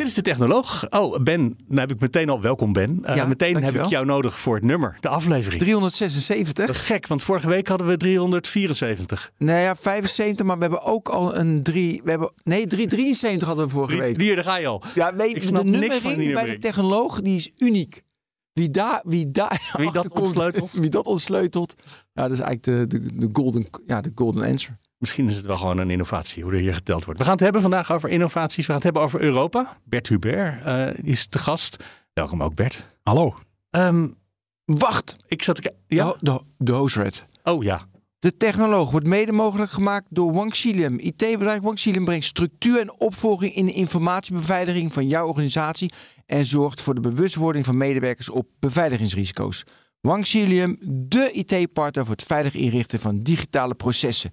Dit is de technoloog. Oh, Ben, dan heb ik meteen al welkom Ben. Uh, Ja, meteen heb ik jou nodig voor het nummer, de aflevering. 376. Dat is gek, want vorige week hadden we 374. Nee, ja, 75, maar we hebben ook al een 3. We hebben, nee, 373 hadden we vorige week. Hier, daar ga je al. Ja, weet, Ik snap de nummering bij de technoloog die is uniek. Wie daar, wie daar Wie dat ontsleutelt? Wie dat ontsleutelt. Ja, dat is eigenlijk de, de, de, golden, ja, de golden answer. Misschien is het wel gewoon een innovatie, hoe er hier geteld wordt. We gaan het hebben vandaag over innovaties. We gaan het hebben over Europa. Bert Hubert eh, is te gast. Welkom ook, Bert. Hallo. Ehm, Wacht, ik zat te Ja? de, de, de host Oh ja. De technoloog wordt mede mogelijk gemaakt door Wang Xilem. IT-bedrijf Wang Xilem brengt structuur en opvolging in de informatiebeveiliging van jouw organisatie en zorgt voor de bewustwording van medewerkers op beveiligingsrisico's. Wang Xilem, de IT-partner voor het veilig inrichten van digitale processen.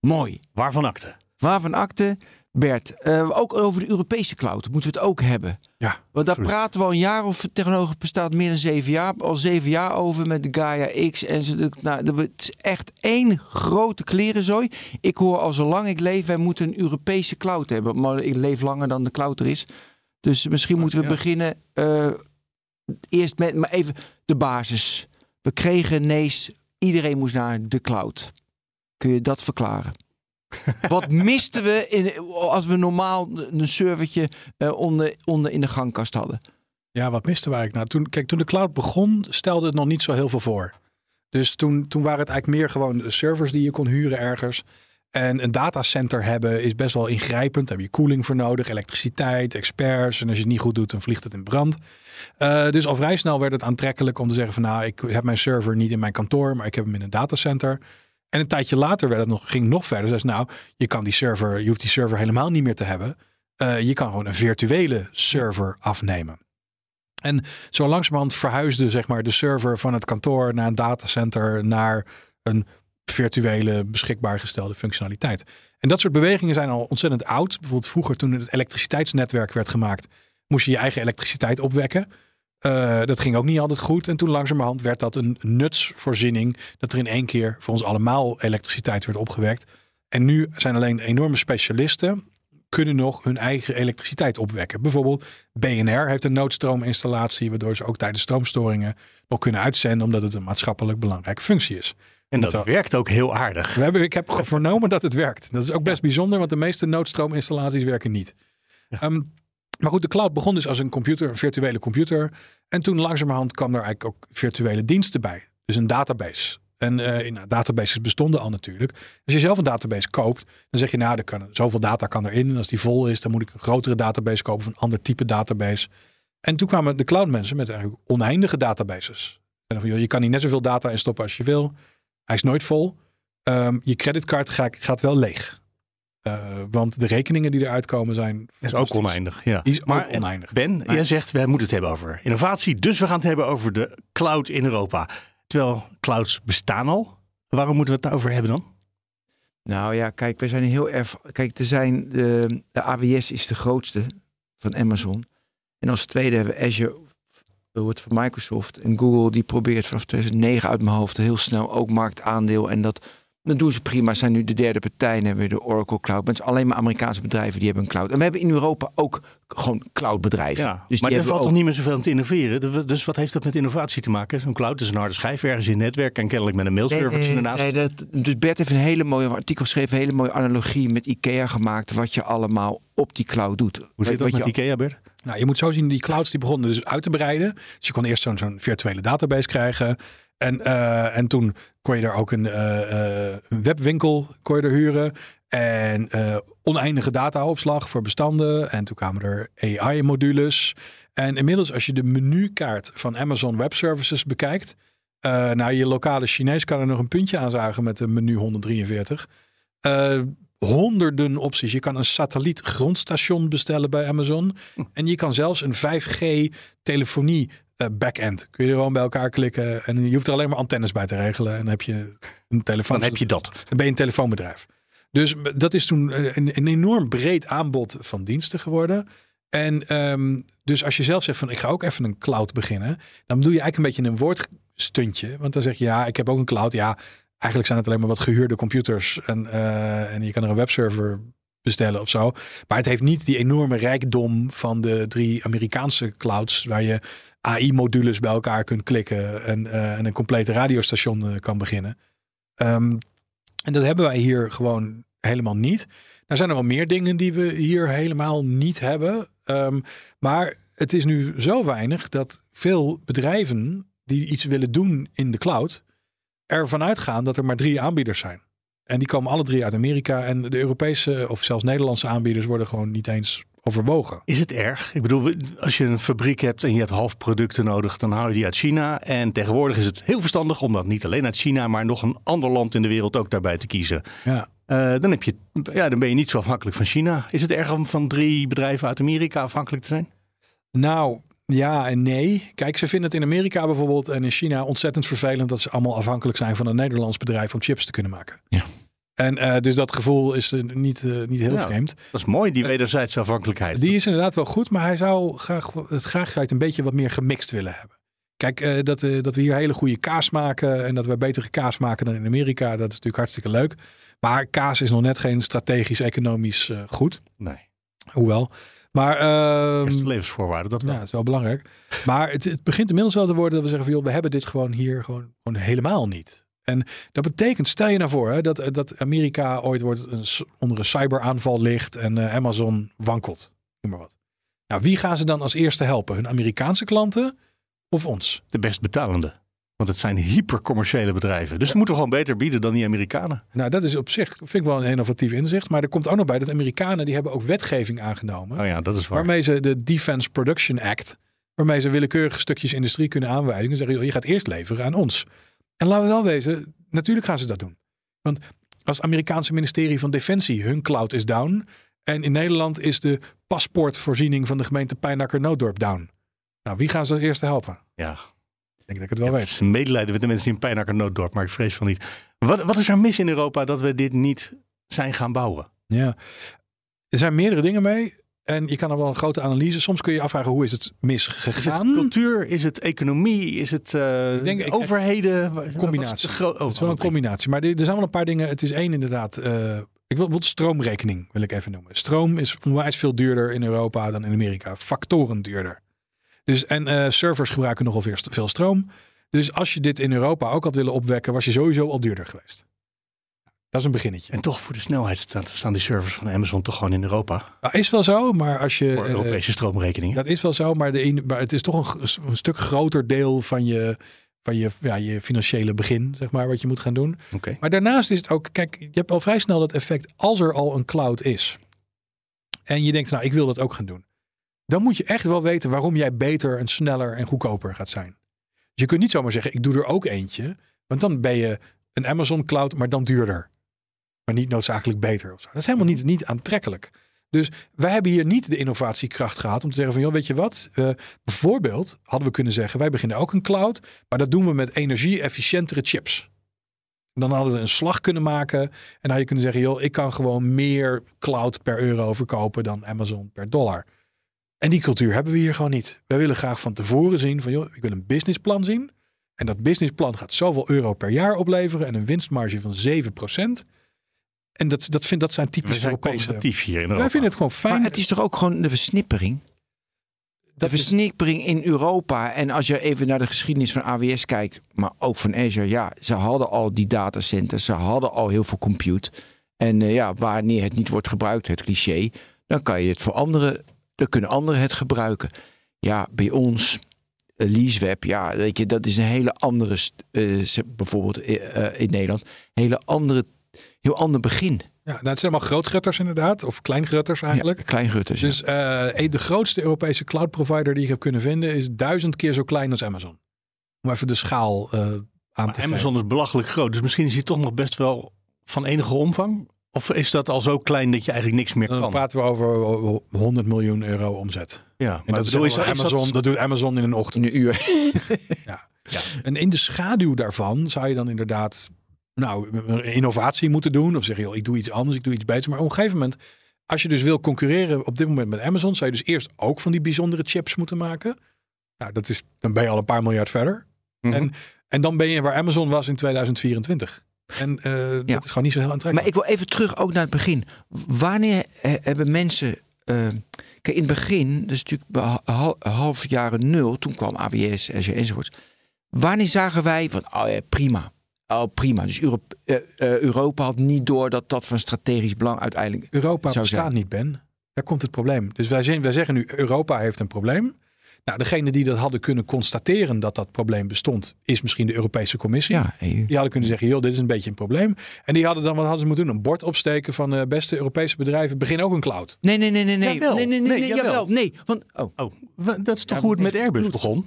Mooi. Waarvan akte? Waarvan akte? Bert, eh, ook over de Europese cloud moeten we het ook hebben. Ja, Want daar absoluut. praten we al een jaar of technologie bestaat meer dan zeven jaar. Al zeven jaar over met de Gaia X. En ze, nou, dat- het is echt één grote klerenzooi. Ik hoor al zolang ik leef, wij moeten een Europese cloud hebben. Maar ik leef langer dan de cloud er is. Dus misschien moeten we ja. beginnen eh, eerst met maar even de basis. We kregen ineens, iedereen moest naar de cloud. Kun je dat verklaren? Wat misten we in, als we normaal een servertje eh, onder, onder in de gangkast hadden? Ja, wat misten we eigenlijk? Nou, toen, kijk, toen de cloud begon, stelde het nog niet zo heel veel voor. Dus toen, toen waren het eigenlijk meer gewoon servers die je kon huren ergens. En een datacenter hebben is best wel ingrijpend. Daar heb je koeling voor nodig, elektriciteit, experts. En als je het niet goed doet, dan vliegt het in brand. Eh, dus al vrij snel werd het aantrekkelijk om te zeggen van... nou, ik heb mijn server niet in mijn kantoor, maar ik heb hem in een datacenter. En een tijdje later werd het nog, ging nog verder. Dus nou, je kan die server, je hoeft die server helemaal niet meer te hebben. Eh, je kan gewoon een virtuele server afnemen. En zo langzamerhand verhuisde zeg maar, de server van het kantoor naar een datacenter naar een virtuele beschikbaar gestelde functionaliteit. En dat soort bewegingen zijn al ontzettend oud. Bijvoorbeeld vroeger toen het elektriciteitsnetwerk werd gemaakt, moest je je eigen elektriciteit opwekken. Eh, dat ging ook niet altijd goed. En toen langzamerhand werd dat een nutsvoorziening. Dat er in één keer voor ons allemaal elektriciteit werd opgewekt. En nu zijn alleen enorme specialisten kunnen nog hun eigen elektriciteit opwekken. Bijvoorbeeld BNR heeft een noodstroominstallatie, waardoor ze ook tijdens stroomstoringen nog kunnen uitzenden, omdat het een maatschappelijk belangrijke functie is. En dat werkt ook heel aardig. We hebben, ik heb vernomen dat het werkt. Dat is ook best bijzonder, want de meeste noodstroominstallaties werken niet. Ehm, maar goed, de cloud begon dus als een computer, een virtuele computer. En toen langzamerhand kwam er eigenlijk ook virtuele diensten bij. Dus een database. En eh nou, databases bestonden al natuurlijk. Als je zelf een database koopt, dan zeg je nou, er kan, zoveel data kan erin. En als die vol is, dan moet ik een grotere database kopen of een ander type database. En toen kwamen de cloud mensen met eigenlijk oneindige databases. En van, joh, je kan hier net zoveel data in stoppen als je wil. Hij is nooit vol. Ehm, je creditcard gaat, gaat wel leeg. Eh, want de rekeningen die eruit komen zijn is ook oneindig. Ja. Die is ook maar oneindig. Ben, jij zegt we moeten het hebben over innovatie. Dus we gaan het hebben over de cloud in Europa. Terwijl clouds bestaan al. Waarom moeten we het daarover hebben dan? Nou ja, kijk, we zijn heel erg. Kijk, er zijn de, de AWS is de grootste van Amazon. En als tweede hebben we Azure, wordt van Microsoft. En Google die probeert vanaf 2009 uit mijn hoofd heel snel ook marktaandeel. En dat, dat doen ze prima. Zijn nu de derde partij. En hebben we de Oracle Cloud. Maar het is alleen maar Amerikaanse bedrijven die hebben een cloud. En we hebben in Europa ook gewoon cloudbedrijven. Ja, dus maar er valt we toch ook. niet meer zoveel aan te innoveren. De- Dus wat heeft dat met innovatie te maken? Zo'n cloud is een harde schijf ergens in het netwerk en kennelijk met een mailservertje ernaast. Nee, dat, dus Bert heeft een hele mooie artikel geschreven, een hele mooie analogie met IKEA gemaakt, wat je allemaal op die cloud doet. Hoe zit dat Wat met je- Ikea, Bert? Nou, je moet zo zien, die clouds die begonnen dus uit te breiden. Dus je kon eerst zo'n zo'n virtuele database krijgen. En, eh, en toen kon je daar ook een, eh, eh, een webwinkel kon je er huren. En oneindige dataopslag voor bestanden. En toen kwamen er AI-modules. En inmiddels, als je de menukaart van Amazon Web Services bekijkt. nou, je lokale Chinees kan er nog een puntje aan zagen met de menu 143. Eh, honderden opties. Je kan een satelliet grondstation bestellen bij Amazon. En je kan zelfs een 5G telefonie eh, backend. Kun je er gewoon bij elkaar klikken. En je hoeft er alleen maar antennes bij te regelen. En dan heb je een telefoon. Dan heb je dat. Dan ben je een telefoonbedrijf. Dus dat is toen eh, een, een enorm breed aanbod van diensten geworden. En ehm, dus als je zelf zegt van ik ga ook even een cloud beginnen, dan doe je eigenlijk een beetje een woordstuntje. Want dan zeg je ja, ik heb ook een cloud. Ja, eigenlijk zijn het alleen maar wat gehuurde computers en, eh, en je kan er een webserver bestellen of zo. Maar het heeft niet die enorme rijkdom van de drie Amerikaanse clouds waar je AI-modules bij elkaar kunt klikken en, eh, en een complete radiostation eh, kan beginnen. Ehm, en dat hebben wij hier gewoon helemaal niet. Er zijn er wel meer dingen die we hier helemaal niet hebben. Ehm, maar het is nu zo weinig dat veel bedrijven die iets willen doen in de cloud, ervan uitgaan dat er maar drie aanbieders zijn. En die komen alle drie uit Amerika. En de Europese of zelfs Nederlandse aanbieders worden gewoon niet eens overwogen. Is het erg? Ik bedoel, als je een fabriek hebt en je hebt halfproducten nodig, dan haal je die uit China. En tegenwoordig is het heel verstandig om dat niet alleen uit China, maar nog een ander land in de wereld ook daarbij te kiezen. Ja. Uh, dan, heb je, ja, dan ben je niet zo afhankelijk van China. Is het erg om van drie bedrijven uit Amerika afhankelijk te zijn? Nou, ja en nee. Kijk, ze vinden het in Amerika bijvoorbeeld en in China ontzettend vervelend dat ze allemaal afhankelijk zijn van een Nederlands bedrijf om chips te kunnen maken. Ja. En uh, dus dat gevoel is uh, niet, uh, niet heel Ja, vreemd. Dat is mooi, die wederzijdse afhankelijkheid. Die is inderdaad wel goed, maar hij zou graag het graag een beetje wat meer gemixt willen hebben. Kijk, eh, dat, eh, dat we hier hele goede kaas maken en dat we betere kaas maken dan in Amerika, dat is natuurlijk hartstikke leuk. Maar kaas is nog net geen strategisch economisch eh, goed. Nee, Hoewel. Maar ehm, levensvoorwaarden, dat wel. ja, dat is wel belangrijk. Maar het, het begint inmiddels wel te worden dat we zeggen van joh, we hebben dit gewoon hier gewoon, gewoon helemaal niet. En dat betekent, stel je nou voor hè, dat, dat Amerika ooit wordt een, onder een cyberaanval ligt en eh, Amazon wankelt. Noem maar wat. Nou, wie gaan ze dan als eerste helpen? Hun Amerikaanse klanten of ons? De best betalende. Want het zijn hypercommerciële bedrijven. Dus ze moeten gewoon beter bieden dan die Amerikanen. Nou, dat is op zich, vind ik wel een innovatief inzicht. Maar er komt ook nog bij dat Amerikanen, die hebben ook wetgeving aangenomen. Oh ja, dat is waar. Waarmee ze de Defense Production Act, waarmee ze willekeurige stukjes industrie kunnen aanwijzen. En zeggen, joh, je gaat eerst leveren aan ons. En laten we wel wezen, natuurlijk gaan ze dat doen. Want als het Amerikaanse ministerie van Defensie, hun cloud is down. En in Nederland is de paspoortvoorziening van de gemeente Pijnakker Nooddorp down. Nou, wie gaan ze als eerste helpen? Ja, Ik denk dat ik het wel ja, het weet. is een medelijden met de mensen die in Pijnakker nooddorp, maar ik vrees van niet. Wat, wat is er mis in Europa dat we dit niet zijn gaan bouwen? Ja. Er zijn meerdere dingen mee. En je kan er wel een grote analyse. Soms kun je je afvragen, hoe is het Is het misgegaan? cultuur? Is het economie? Is het Ik denk- ik- overheden? Combinatie. oh, het is wel een drie. combinatie. Maar er zijn wel een paar dingen. Het is één inderdaad. eh, ik wil bijvoorbeeld stroomrekening, wil ik even noemen. Stroom is onwijs veel duurder in Europa dan in Amerika. Factoren duurder. Dus, en eh, servers gebruiken nogal veel stroom. Dus als je dit in Europa ook had willen opwekken, was je sowieso al duurder geweest. Dat is een beginnetje. En toch voor de snelheid staan, staan die servers van Amazon toch gewoon in Europa. Nou, is wel zo, maar als je. Voor eh, Europese stroomrekeningen. Dat is wel zo, maar, de, maar het is toch een stuk groter deel van je, van je, ja, je financiële begin, zeg maar, wat je moet gaan doen. Oké. Maar daarnaast is het ook, kijk, je hebt al vrij snel dat effect als er al een cloud is. En je denkt, nou, ik wil dat ook gaan doen. Dan moet je echt wel weten waarom jij beter en sneller en goedkoper gaat zijn. Dus je kunt niet zomaar zeggen, ik doe er ook eentje. Want dan ben je een Amazon cloud, maar dan duurder. Maar niet noodzakelijk beter. Of zo. Dat is helemaal niet, niet aantrekkelijk. Dus wij hebben hier niet de innovatiekracht gehad om te zeggen van, joh, weet je wat? Eh, bijvoorbeeld hadden we kunnen zeggen, wij beginnen ook een cloud, maar dat doen we met energie-efficiëntere chips. Dan hadden we een slag kunnen maken. En dan had je kunnen zeggen, joh, ik kan gewoon meer cloud per euro verkopen dan Amazon per dollar. En die cultuur hebben we hier gewoon niet. Wij willen graag van tevoren zien van, joh, ik wil een businessplan zien. En dat businessplan gaat zoveel euro per jaar opleveren en een winstmarge van 7%. En dat, dat, vind, dat zijn We typisch zijn Europese. conservatief hier in Europa. Wij vinden het gewoon fijn. Maar het is toch ook gewoon de versnippering? De dat is- versnippering in Europa. En als je even naar de geschiedenis van AWS kijkt, maar ook van Azure. Ja, ze hadden al die datacenters. Ze hadden al heel veel compute. En eh, ja, wanneer het niet wordt gebruikt, het cliché, dan kan je het voor anderen, dan kunnen anderen het gebruiken. Ja, bij ons, eh, LeaseWeb, ja, weet je, dat is een hele andere, eh, bijvoorbeeld in Nederland, hele andere, heel ander begin. Ja, nou, het zijn allemaal grootgrutters inderdaad. Of kleingrutters eigenlijk. Ja, Kleingrutters. ja. Dus eh, de grootste Europese cloud provider die ik heb kunnen vinden is duizend keer zo klein als Amazon. Om even de schaal eh, aan Maar te Amazon is belachelijk groot, dus misschien is hij toch nog best wel van enige omvang. Of is dat al zo klein dat je eigenlijk niks meer Dan kan? praten we over 100 miljoen euro omzet. Ja, En dat, bedoel, is Amazon, dat, doet Amazon in een ochtend. In een uur. Ja. En in de schaduw daarvan zou je dan inderdaad nou, innovatie moeten doen. Of zeggen, joh, ik doe iets anders, ik doe iets beters. Maar op een gegeven moment, als je dus wil concurreren op dit moment met Amazon, zou je dus eerst ook van die bijzondere chips moeten maken. Nou, dat is, dan ben je al een paar miljard verder. Mhm. En, en dan ben je waar Amazon was in 2024. En eh, Ja. dat is gewoon niet zo heel aantrekkelijk. Maar ik wil even terug ook naar het begin. Wanneer he- hebben mensen. eh, kijk, in het begin, dus natuurlijk hal- half jaren nul, toen kwam AWS, Azure enzovoort. Wanneer zagen wij van, oh ja, prima. Oh, prima. Dus Euro- eh, eh, Europa had niet door dat dat van strategisch belang uiteindelijk. Europa zou bestaat zijn. niet, Ben. Daar komt het probleem. Dus wij, zijn, wij zeggen nu, Europa heeft een probleem. Nou, degene die dat hadden kunnen constateren dat dat probleem bestond, is misschien de Europese Commissie. Ja, EU. Die hadden kunnen zeggen, joh, dit is een beetje een probleem. En die hadden dan, wat hadden ze moeten doen? Een bord opsteken van eh, beste Europese bedrijven, begin ook een cloud. Nee, nee, nee, nee, nee. Jawel. Nee, nee, nee, Nee, nee, jawel. jawel. Nee, want, oh, Oh, dat is toch Ja, hoe het met Airbus begon?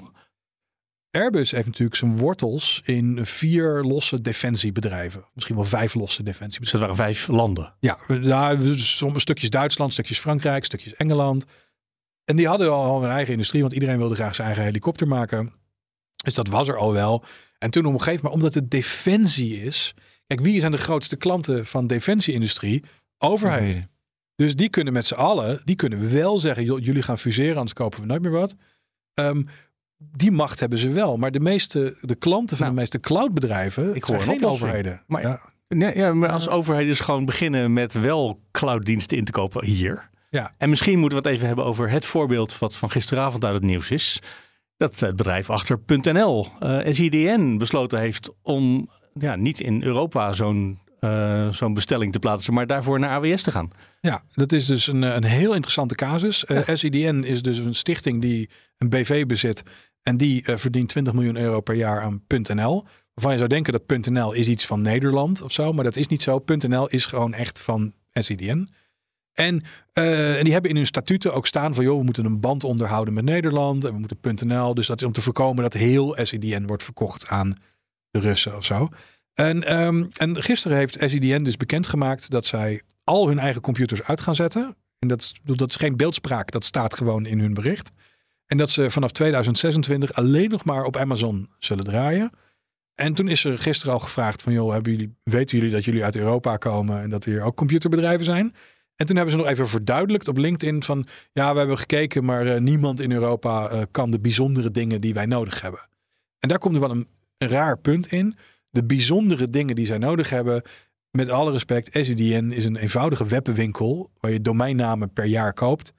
Airbus heeft natuurlijk zijn wortels in vier losse defensiebedrijven. Misschien wel vijf losse Dus defensiebedrijven. dat waren vijf landen. Ja, nou, sommige stukjes Duitsland, stukjes Frankrijk, stukjes Engeland. En die hadden al hun eigen industrie, want iedereen wilde graag zijn eigen helikopter maken. Dus dat was er al wel. En toen op een gegeven moment, omdat het defensie is. Kijk, wie zijn de grootste klanten van de defensieindustrie? Overheden. Dus die kunnen met z'n allen, die kunnen wel zeggen, "Joh, jullie gaan fuseren, anders kopen we nooit meer wat. Ehm, die macht hebben ze wel. Maar de meeste, de klanten van Nou, de meeste cloudbedrijven ik hoor geen oplossing. overheden. Maar- ja, Nee, ja, maar als overheid dus gewoon beginnen met wel clouddiensten in te kopen hier. Ja. En misschien moeten we het even hebben over het voorbeeld wat van gisteravond uit het nieuws is. Dat het bedrijf achter .nl, eh SIDN, besloten heeft om ja, niet in Europa zo'n eh, zo'n bestelling te plaatsen, maar daarvoor naar AWS te gaan. Ja, dat is dus een, eh, een heel interessante casus. Eh, SIDN is dus een stichting die een BV bezit. En die eh, verdient 20 miljoen euro per jaar aan .nl. Waarvan je zou denken dat .nl is iets van Nederland of zo. Maar dat is niet zo. .nl is gewoon echt van SIDN. En, eh, en die hebben in hun statuten ook staan van... joh, we moeten een band onderhouden met Nederland. En we moeten .nl. Dus dat is om te voorkomen dat heel SIDN wordt verkocht aan de Russen of zo. En, ehm, en gisteren heeft SIDN dus bekendgemaakt dat zij al hun eigen computers uit gaan zetten. En dat dat is geen beeldspraak, dat staat gewoon in hun bericht. En dat ze vanaf 2026 alleen nog maar op Amazon zullen draaien. En toen is er gisteren al gevraagd van, joh, hebben jullie, weten jullie dat jullie uit Europa komen en dat er hier ook computerbedrijven zijn? En toen hebben ze nog even verduidelijkt op LinkedIn van, ja, we hebben gekeken, maar eh, niemand in Europa eh, kan de bijzondere dingen die wij nodig hebben. En daar komt er wel een, een raar punt in. De bijzondere dingen die zij nodig hebben, met alle respect, SIDN is een eenvoudige webwinkel waar je domeinnamen per jaar koopt.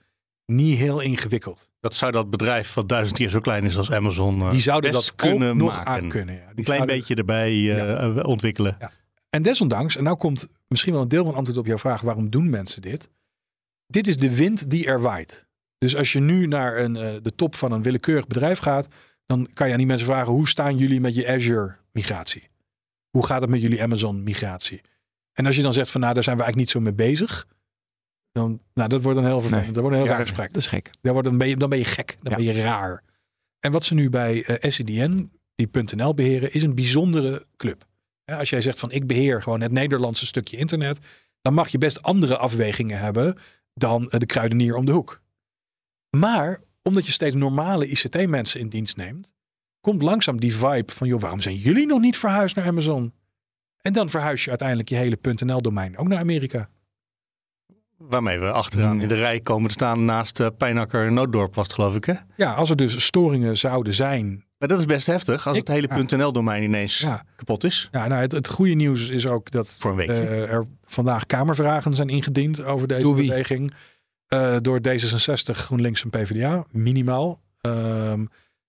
Niet heel ingewikkeld. Dat zou dat bedrijf wat duizend keer zo klein is als Amazon eh, Die zouden best dat kunnen ook nog maken. aan kunnen. Ja. Die Een klein zouden- beetje erbij eh, eh, ontwikkelen. En desondanks, en nou komt misschien wel een deel van antwoord op jouw vraag: waarom doen mensen dit? Dit is de wind die er waait. Dus als je nu naar een, eh, de top van een willekeurig bedrijf gaat, dan kan je aan die mensen vragen: hoe staan jullie met je Azure-migratie? Hoe gaat het met jullie Amazon-migratie? En als je dan zegt van nou, daar zijn we eigenlijk niet zo mee bezig. Dan, nou, dat wordt een heel vervelend. Nee. Dat wordt een heel Ja, raar gesprek. Dat is gek. Daar wordt, dan, ben je, dan ben je gek. Dan Ja. ben je raar. En wat ze nu bij eh SCDN, die .nl beheren, is een bijzondere club. Ja, als jij zegt van ik beheer gewoon het Nederlandse stukje internet, dan mag je best andere afwegingen hebben dan eh, de kruidenier om de hoek. Maar omdat je steeds normale ICT-mensen in dienst neemt, komt langzaam die vibe van joh, waarom zijn jullie nog niet verhuisd naar Amazon? En dan verhuis je uiteindelijk je hele .nl-domein ook naar Amerika. Waarmee we achteraan in de rij komen te staan naast uh, Pijnakker Nooddorp was het geloof ik hè? Ja, als er dus storingen zouden zijn. Maar dat is best heftig als Ik- het hele ja. .nl-domein ineens Ja, kapot is. ja nou, het, het goede nieuws is ook dat Voor een eh, er vandaag kamervragen zijn ingediend over deze Door beweging. Eh, door D66, GroenLinks en PvdA, minimaal. Ehm,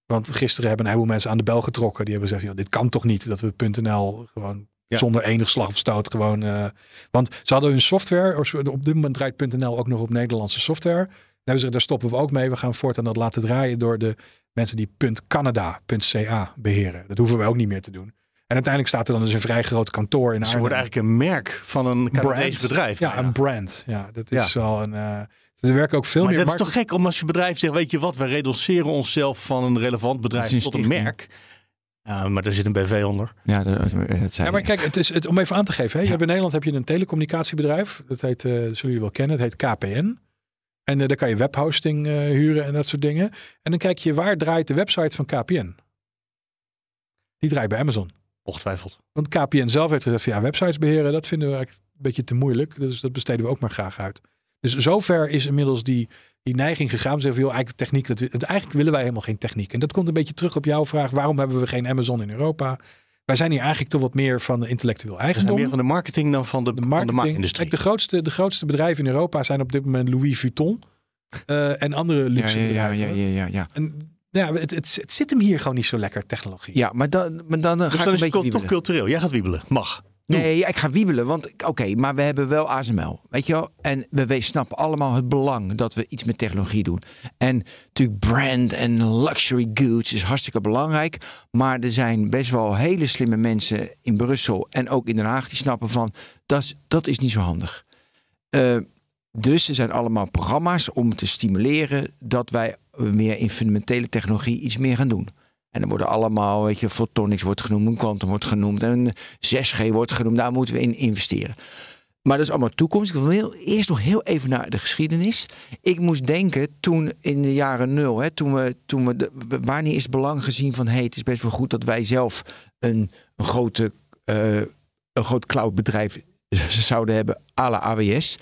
want gisteren hebben een heleboel mensen aan de bel getrokken. Die hebben gezegd, joh, dit kan toch niet dat we .nl gewoon Ja. zonder enig slag of stoot gewoon... eh, want ze hadden hun software, op dit moment draait .nl ook nog op Nederlandse software. Ze, daar stoppen we ook mee. We gaan voortaan dat laten draaien door de mensen die .canada.ca beheren. Dat hoeven we ook niet meer te doen. En uiteindelijk staat er dan dus een vrij groot kantoor in Ze Arnhem. worden eigenlijk een merk van een Canadees bedrijf. Ja, een brand. Ja, dat is Ja. wel een. eh er werken ook veel maar meer. dat is toch gek om als je bedrijf zegt, weet je wat, we reduceren onszelf van een relevant bedrijf tot een merk. Ja, maar daar zit een BV onder. Ja, dat, dat zei Ja, maar kijk, het is, het, om even aan te geven. Hè, je Ja. hebt in Nederland heb je een telecommunicatiebedrijf. Dat heet, eh, dat zullen jullie wel kennen. Het heet KPN. En eh, daar kan je webhosting eh, huren en dat soort dingen. En dan kijk je, waar draait de website van KPN? Die draait bij Amazon. Ongetwijfeld. Want KPN zelf heeft gezegd, van, ja, websites beheren, dat vinden we eigenlijk een beetje te moeilijk. Dus dat besteden we ook maar graag uit. Dus zover is inmiddels die, die neiging gegaan. Ze zeggen, van, joh, eigenlijk techniek, dat, we- eigenlijk willen wij helemaal geen techniek. En dat komt een beetje terug op jouw vraag, waarom hebben we geen Amazon in Europa? Wij zijn hier eigenlijk toch wat meer van de intellectueel We zijn eigendom. meer van de marketing dan van de, de van de marketing. de grootste, de grootste bedrijven in Europa zijn op dit moment Louis Vuitton eh, en andere luxe ja, ja, bedrijven. ja, ja, ja, ja. En ja, het, het, het zit hem hier gewoon niet zo lekker, technologie. Ja, maar dan, maar dan eh, dus ga dan ik is een het beetje toch wiebelen. cultureel. Jij gaat wiebelen. Mag. Nee, ik ga wiebelen, want oké, maar we hebben wel ASML, weet je wel? En we we snappen allemaal het belang dat we iets met technologie doen. En natuurlijk brand en luxury goods is hartstikke belangrijk. Maar er zijn best wel hele slimme mensen in Brussel en ook in Den Haag die snappen van, dat is, dat is niet zo handig. Eh, dus er zijn allemaal programma's om te stimuleren dat wij meer in fundamentele technologie iets meer gaan doen. En dan worden allemaal, weet je, photonics wordt genoemd, quantum wordt genoemd en 6G wordt genoemd. Daar moeten we in investeren. Maar dat is allemaal toekomst. Ik wil eerst nog heel even naar de geschiedenis. Ik moest denken toen in de jaren nul, hè, toen we, toen we de, wanneer is het belang gezien van hey, het is best wel goed dat wij zelf een, een grote, eh, een groot cloudbedrijf zouden hebben, à la AWS.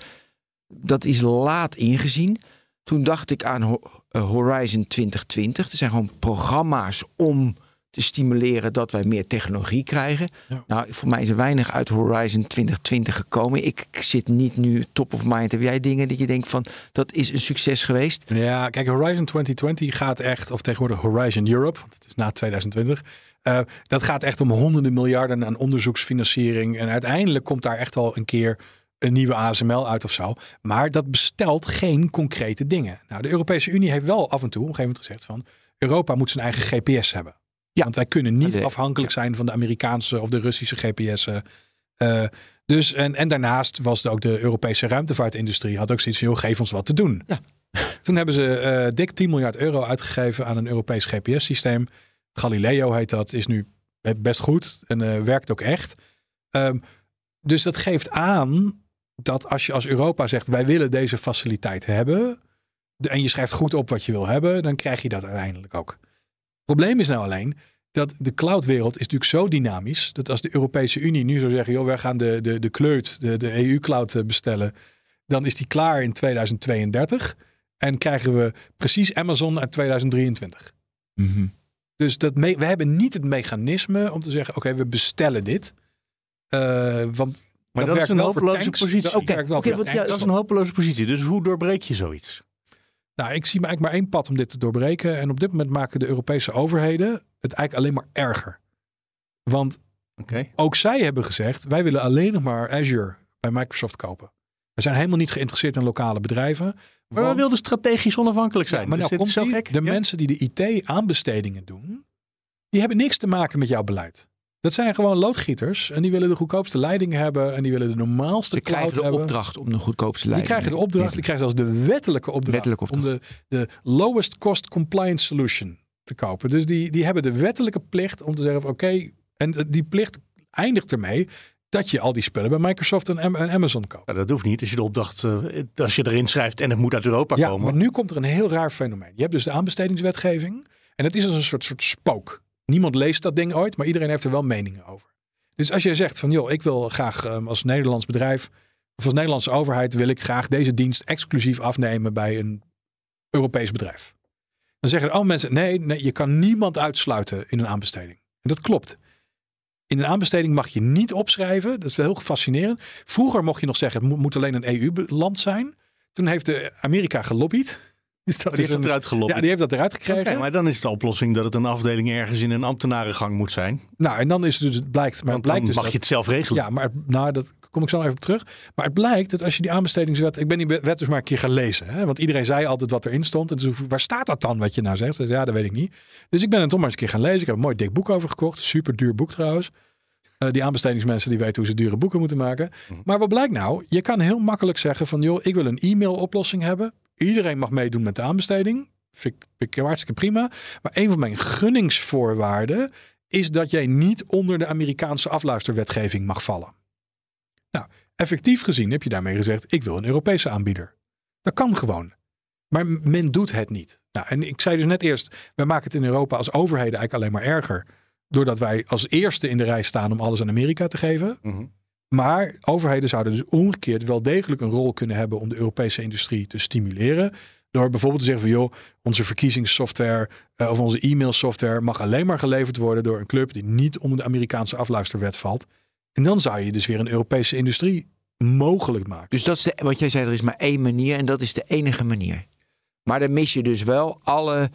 Dat is laat ingezien. Toen dacht ik aan Horizon 2020. Er zijn gewoon programma's om te stimuleren dat wij meer technologie krijgen. Ja. Nou, voor mij is er weinig uit Horizon 2020 gekomen. Ik zit niet nu top of mind. Heb jij dingen dat je denkt van dat is een succes geweest? Ja, kijk, Horizon 2020 gaat echt, of tegenwoordig Horizon Europe, want het is na 2020. eh, dat gaat echt om honderden miljarden aan onderzoeksfinanciering. En uiteindelijk komt daar echt wel een keer een nieuwe ASML uit of zo. Maar dat bestelt geen concrete dingen. Nou, de Europese Unie heeft wel af en toe op een gegeven moment gezegd van Europa moet zijn eigen GPS hebben. Ja. Want wij kunnen niet eh, afhankelijk zijn van de Amerikaanse of de Russische GPS'en. Eh, dus en, en daarnaast was er ook de Europese ruimtevaartindustrie had ook zoiets van, joh, geef ons wat te doen. Ja. Toen hebben ze eh, dik 10 miljard euro uitgegeven aan een Europees GPS-systeem. Galileo heet dat, is nu best goed en eh, werkt ook echt. Ehm, dus dat geeft aan dat als je als Europa zegt, wij willen deze faciliteit hebben, en je schrijft goed op wat je wil hebben, dan krijg je dat uiteindelijk ook. Het probleem is nou alleen dat de cloudwereld is natuurlijk zo dynamisch, dat als de Europese Unie nu zou zeggen, joh, wij gaan de, de, de kleut, de, de EU-cloud eh, bestellen, dan is die klaar in 2032 en krijgen we precies Amazon uit 2023. Dus dat me- we hebben niet het mechanisme om te zeggen: oké, we bestellen dit. Eh, want Maar dat, is een hopeloze positie. Oké, ja, Dat is een hopeloze positie. Dus hoe doorbreek je zoiets? Nou, ik zie eigenlijk maar één pad om dit te doorbreken. En op dit moment maken de Europese overheden het eigenlijk alleen maar erger. Want ook zij hebben gezegd: wij willen alleen nog maar Azure bij Microsoft kopen. We zijn helemaal niet geïnteresseerd in lokale bedrijven. Maar we want- wilden strategisch onafhankelijk zijn. Ja, maar Dus nou komt die, gek. de Ja. mensen die de IT-aanbestedingen doen, die hebben niks te maken met jouw beleid. Dat zijn gewoon loodgieters en die willen de goedkoopste leiding hebben en die willen de normaalste cloud krijgen de hebben. opdracht om de goedkoopste Die leiding. krijgen de opdracht, die krijgen zelfs de wettelijke opdracht, Wettelijke opdracht. om de, de lowest cost compliance solution te kopen. Dus die, die hebben de wettelijke plicht om te zeggen van oké, en die plicht eindigt ermee dat je al die spullen bij Microsoft en Amazon koopt. Ja, dat hoeft niet. Als je de opdracht, eh, als je erin schrijft en het moet uit Europa Ja, komen. maar nu komt er een heel raar fenomeen. Je hebt dus de aanbestedingswetgeving. En het is als een soort, soort spook. Niemand leest dat ding ooit, maar iedereen heeft er wel meningen over. Dus als je zegt van, joh, ik wil graag ehm, als Nederlands bedrijf... of als Nederlandse overheid wil ik graag deze dienst exclusief afnemen bij een Europees bedrijf. Dan zeggen alle mensen, nee, nee, je kan niemand uitsluiten in een aanbesteding. En dat klopt. In een aanbesteding mag je niet opschrijven. Dat is wel heel fascinerend. Vroeger mocht je nog zeggen, het moet- moet alleen een EU-land zijn. Toen heeft de Amerika gelobbyd. Dus dat Oh, die is heeft een, eruit gelopen. ja, die heeft dat eruit gekregen. Maar dan is de oplossing dat het een afdeling ergens in een ambtenarengang moet zijn. Nou, en dan is het dus, het blijkt, maar het blijkt dus mag dat, je het zelf regelen. Ja, maar nou, dat kom ik zo even op terug. Maar het blijkt dat als je die aanbestedingswet... Ik ben die wet dus maar een keer gaan lezen. Hè? Want iedereen zei altijd wat erin stond. En dus, waar staat dat dan, wat je nou zegt? Dus, ja, dat weet ik niet. Dus ik ben het toch maar eens een keer gaan lezen. Ik heb een mooi dik boek over gekocht. Super duur boek trouwens. Eh, die aanbestedingsmensen die weten hoe ze dure boeken moeten maken. Mhm. Maar wat blijkt nou? Je kan heel makkelijk zeggen van... joh, ik wil een e-mailoplossing hebben. Iedereen mag meedoen met de aanbesteding. Vind ik, hartstikke prima. Maar een van mijn gunningsvoorwaarden is dat jij niet onder de Amerikaanse afluisterwetgeving mag vallen. Nou, effectief gezien heb je daarmee gezegd: ik wil een Europese aanbieder. Dat kan gewoon. Maar men doet het niet. Nou, en ik zei dus net eerst: wij maken het in Europa als overheden eigenlijk alleen maar erger. Doordat wij als eerste in de rij staan om alles aan Amerika te geven. Mhm. Maar overheden zouden dus omgekeerd wel degelijk een rol kunnen hebben om de Europese industrie te stimuleren. Door bijvoorbeeld te zeggen van joh, onze verkiezingssoftware uh, of onze e-mailsoftware mag alleen maar geleverd worden door een club die niet onder de Amerikaanse afluisterwet valt. En dan zou je dus weer een Europese industrie mogelijk maken. Dus dat is de, wat jij zei, er is maar één manier en dat is de enige manier. Maar dan mis je dus wel alle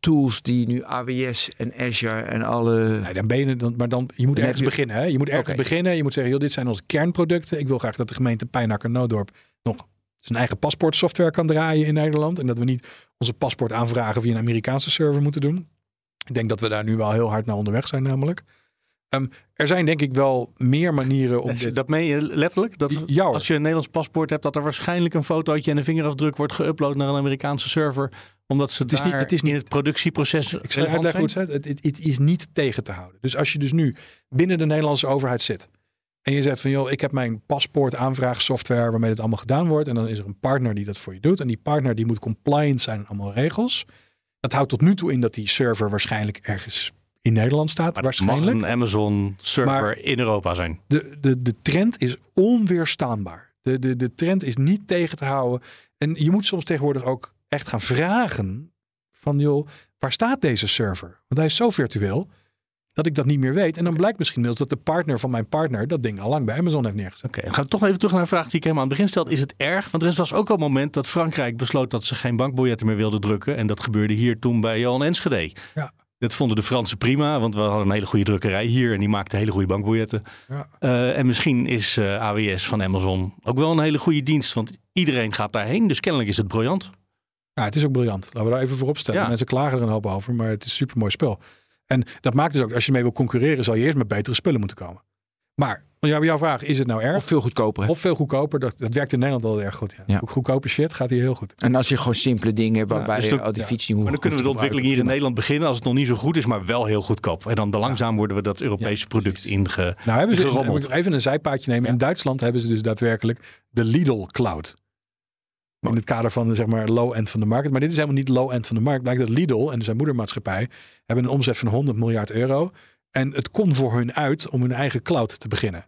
tools die nu AWS en Azure en alle. Nee, dan ben je dan, maar dan je moet Dan ergens je- beginnen. Hè? Je moet ergens beginnen. Je moet zeggen, joh, dit zijn onze kernproducten. Ik wil graag dat de gemeente Pijnakker Noodorp nog zijn eigen paspoortsoftware kan draaien in Nederland. En dat we niet onze paspoort aanvragen via een Amerikaanse server moeten doen. Ik denk dat we daar nu wel heel hard naar onderweg zijn, namelijk. Ehm, er zijn denk ik wel meer manieren om Dat, dit. dat meen je letterlijk? Dat Ja, als je een Nederlands paspoort hebt, dat er waarschijnlijk een fotootje en een vingerafdruk wordt geüpload naar een Amerikaanse server. Omdat ze Het is niet- het is niet- in het productieproces Ik zal je uitleggen hoe het. Het, het, is niet tegen te houden. Dus als je dus nu binnen de Nederlandse overheid zit. En je zegt van joh, ik heb mijn paspoort aanvraagsoftware waarmee dit allemaal gedaan wordt. En dan is er een partner die dat voor je doet. En die partner die moet compliant zijn aan allemaal regels. Dat houdt tot nu toe in dat die server waarschijnlijk ergens in Nederland staat. Maar het mag waarschijnlijk. een Amazon server Maar- in Europa zijn. De, de, de trend is onweerstaanbaar. De, de, de trend is niet tegen te houden. En je moet soms tegenwoordig ook echt gaan vragen van joh, waar staat deze server? Want hij is zo virtueel dat ik dat niet meer weet. En dan blijkt misschien inmiddels dat de partner van mijn partner dat ding al lang bij Amazon heeft neergezet. Oké, dan gaan we toch even terug naar een vraag die ik helemaal aan het begin stelde. Is het erg? Want er was ook al een moment dat Frankrijk besloot dat ze geen bankbiljetten meer wilden drukken. En dat gebeurde hier toen bij Johan Enschede. Ja. Dat vonden de Fransen prima, want we hadden een hele goede drukkerij hier en die maakte hele goede bankbiljetten. Ja. Eh, en misschien is eh, AWS van Amazon ook wel een hele goede dienst, want iedereen gaat daarheen. Dus kennelijk is het briljant. Ja, het is ook briljant. Laten we daar even voor opstellen. Ja. Mensen klagen er een hoop over, maar het is een supermooi spel. En dat maakt dus ook, als je mee wil concurreren, zal je eerst met betere spullen moeten komen. Maar ja, jouw vraag, is het nou erg? Of veel goedkoper. hè? Of veel goedkoper? Dat, dat werkt in Nederland al erg goed. Ja. Ja. Goedkope shit gaat hier heel goed. En als je gewoon simpele dingen hebt waarbij dus je dan- al die ja. fiets niet hoeft Maar dan kunnen we de ontwikkeling hier in. Nederland beginnen als het nog niet zo goed is, maar wel heel goedkoop. En dan de langzaam worden we dat Europese product inge... Nou hebben ze, Gerommeld. even een zijpaadje nemen. In Duitsland hebben ze dus daadwerkelijk de Lidl Cloud. In het kader van zeg maar, low-end van de markt. Maar dit is helemaal niet low-end van de markt. Blijkt dat Lidl en zijn moedermaatschappij hebben een omzet van 100 miljard euro. En het kon voor hun uit om hun eigen cloud te beginnen.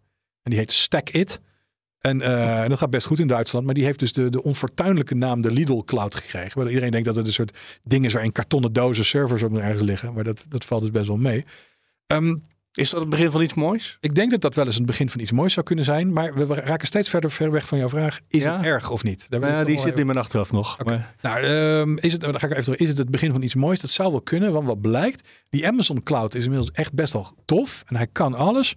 En die heet StackIt. En, eh, en dat gaat best goed in Duitsland. Maar die heeft dus de, de onfortuinlijke naam de Lidl Cloud gekregen. Waar iedereen denkt dat het een soort ding is waar in kartonnen dozen servers op ergens liggen. Maar dat, dat valt dus best wel mee. Ehm, Is dat het begin van iets moois? ik denk dat dat wel eens het begin van iets moois zou kunnen zijn. Maar we raken steeds verder, verder weg van jouw vraag. Is Ja? het erg of niet? Daar Nou, die zit in mijn achterhoofd nog. Maar, Nou, ehm, is het, dan ga ik even terug. Is het het begin van iets moois? Dat zou wel kunnen, want wat blijkt, die Amazon Cloud is inmiddels echt best wel tof en hij kan alles.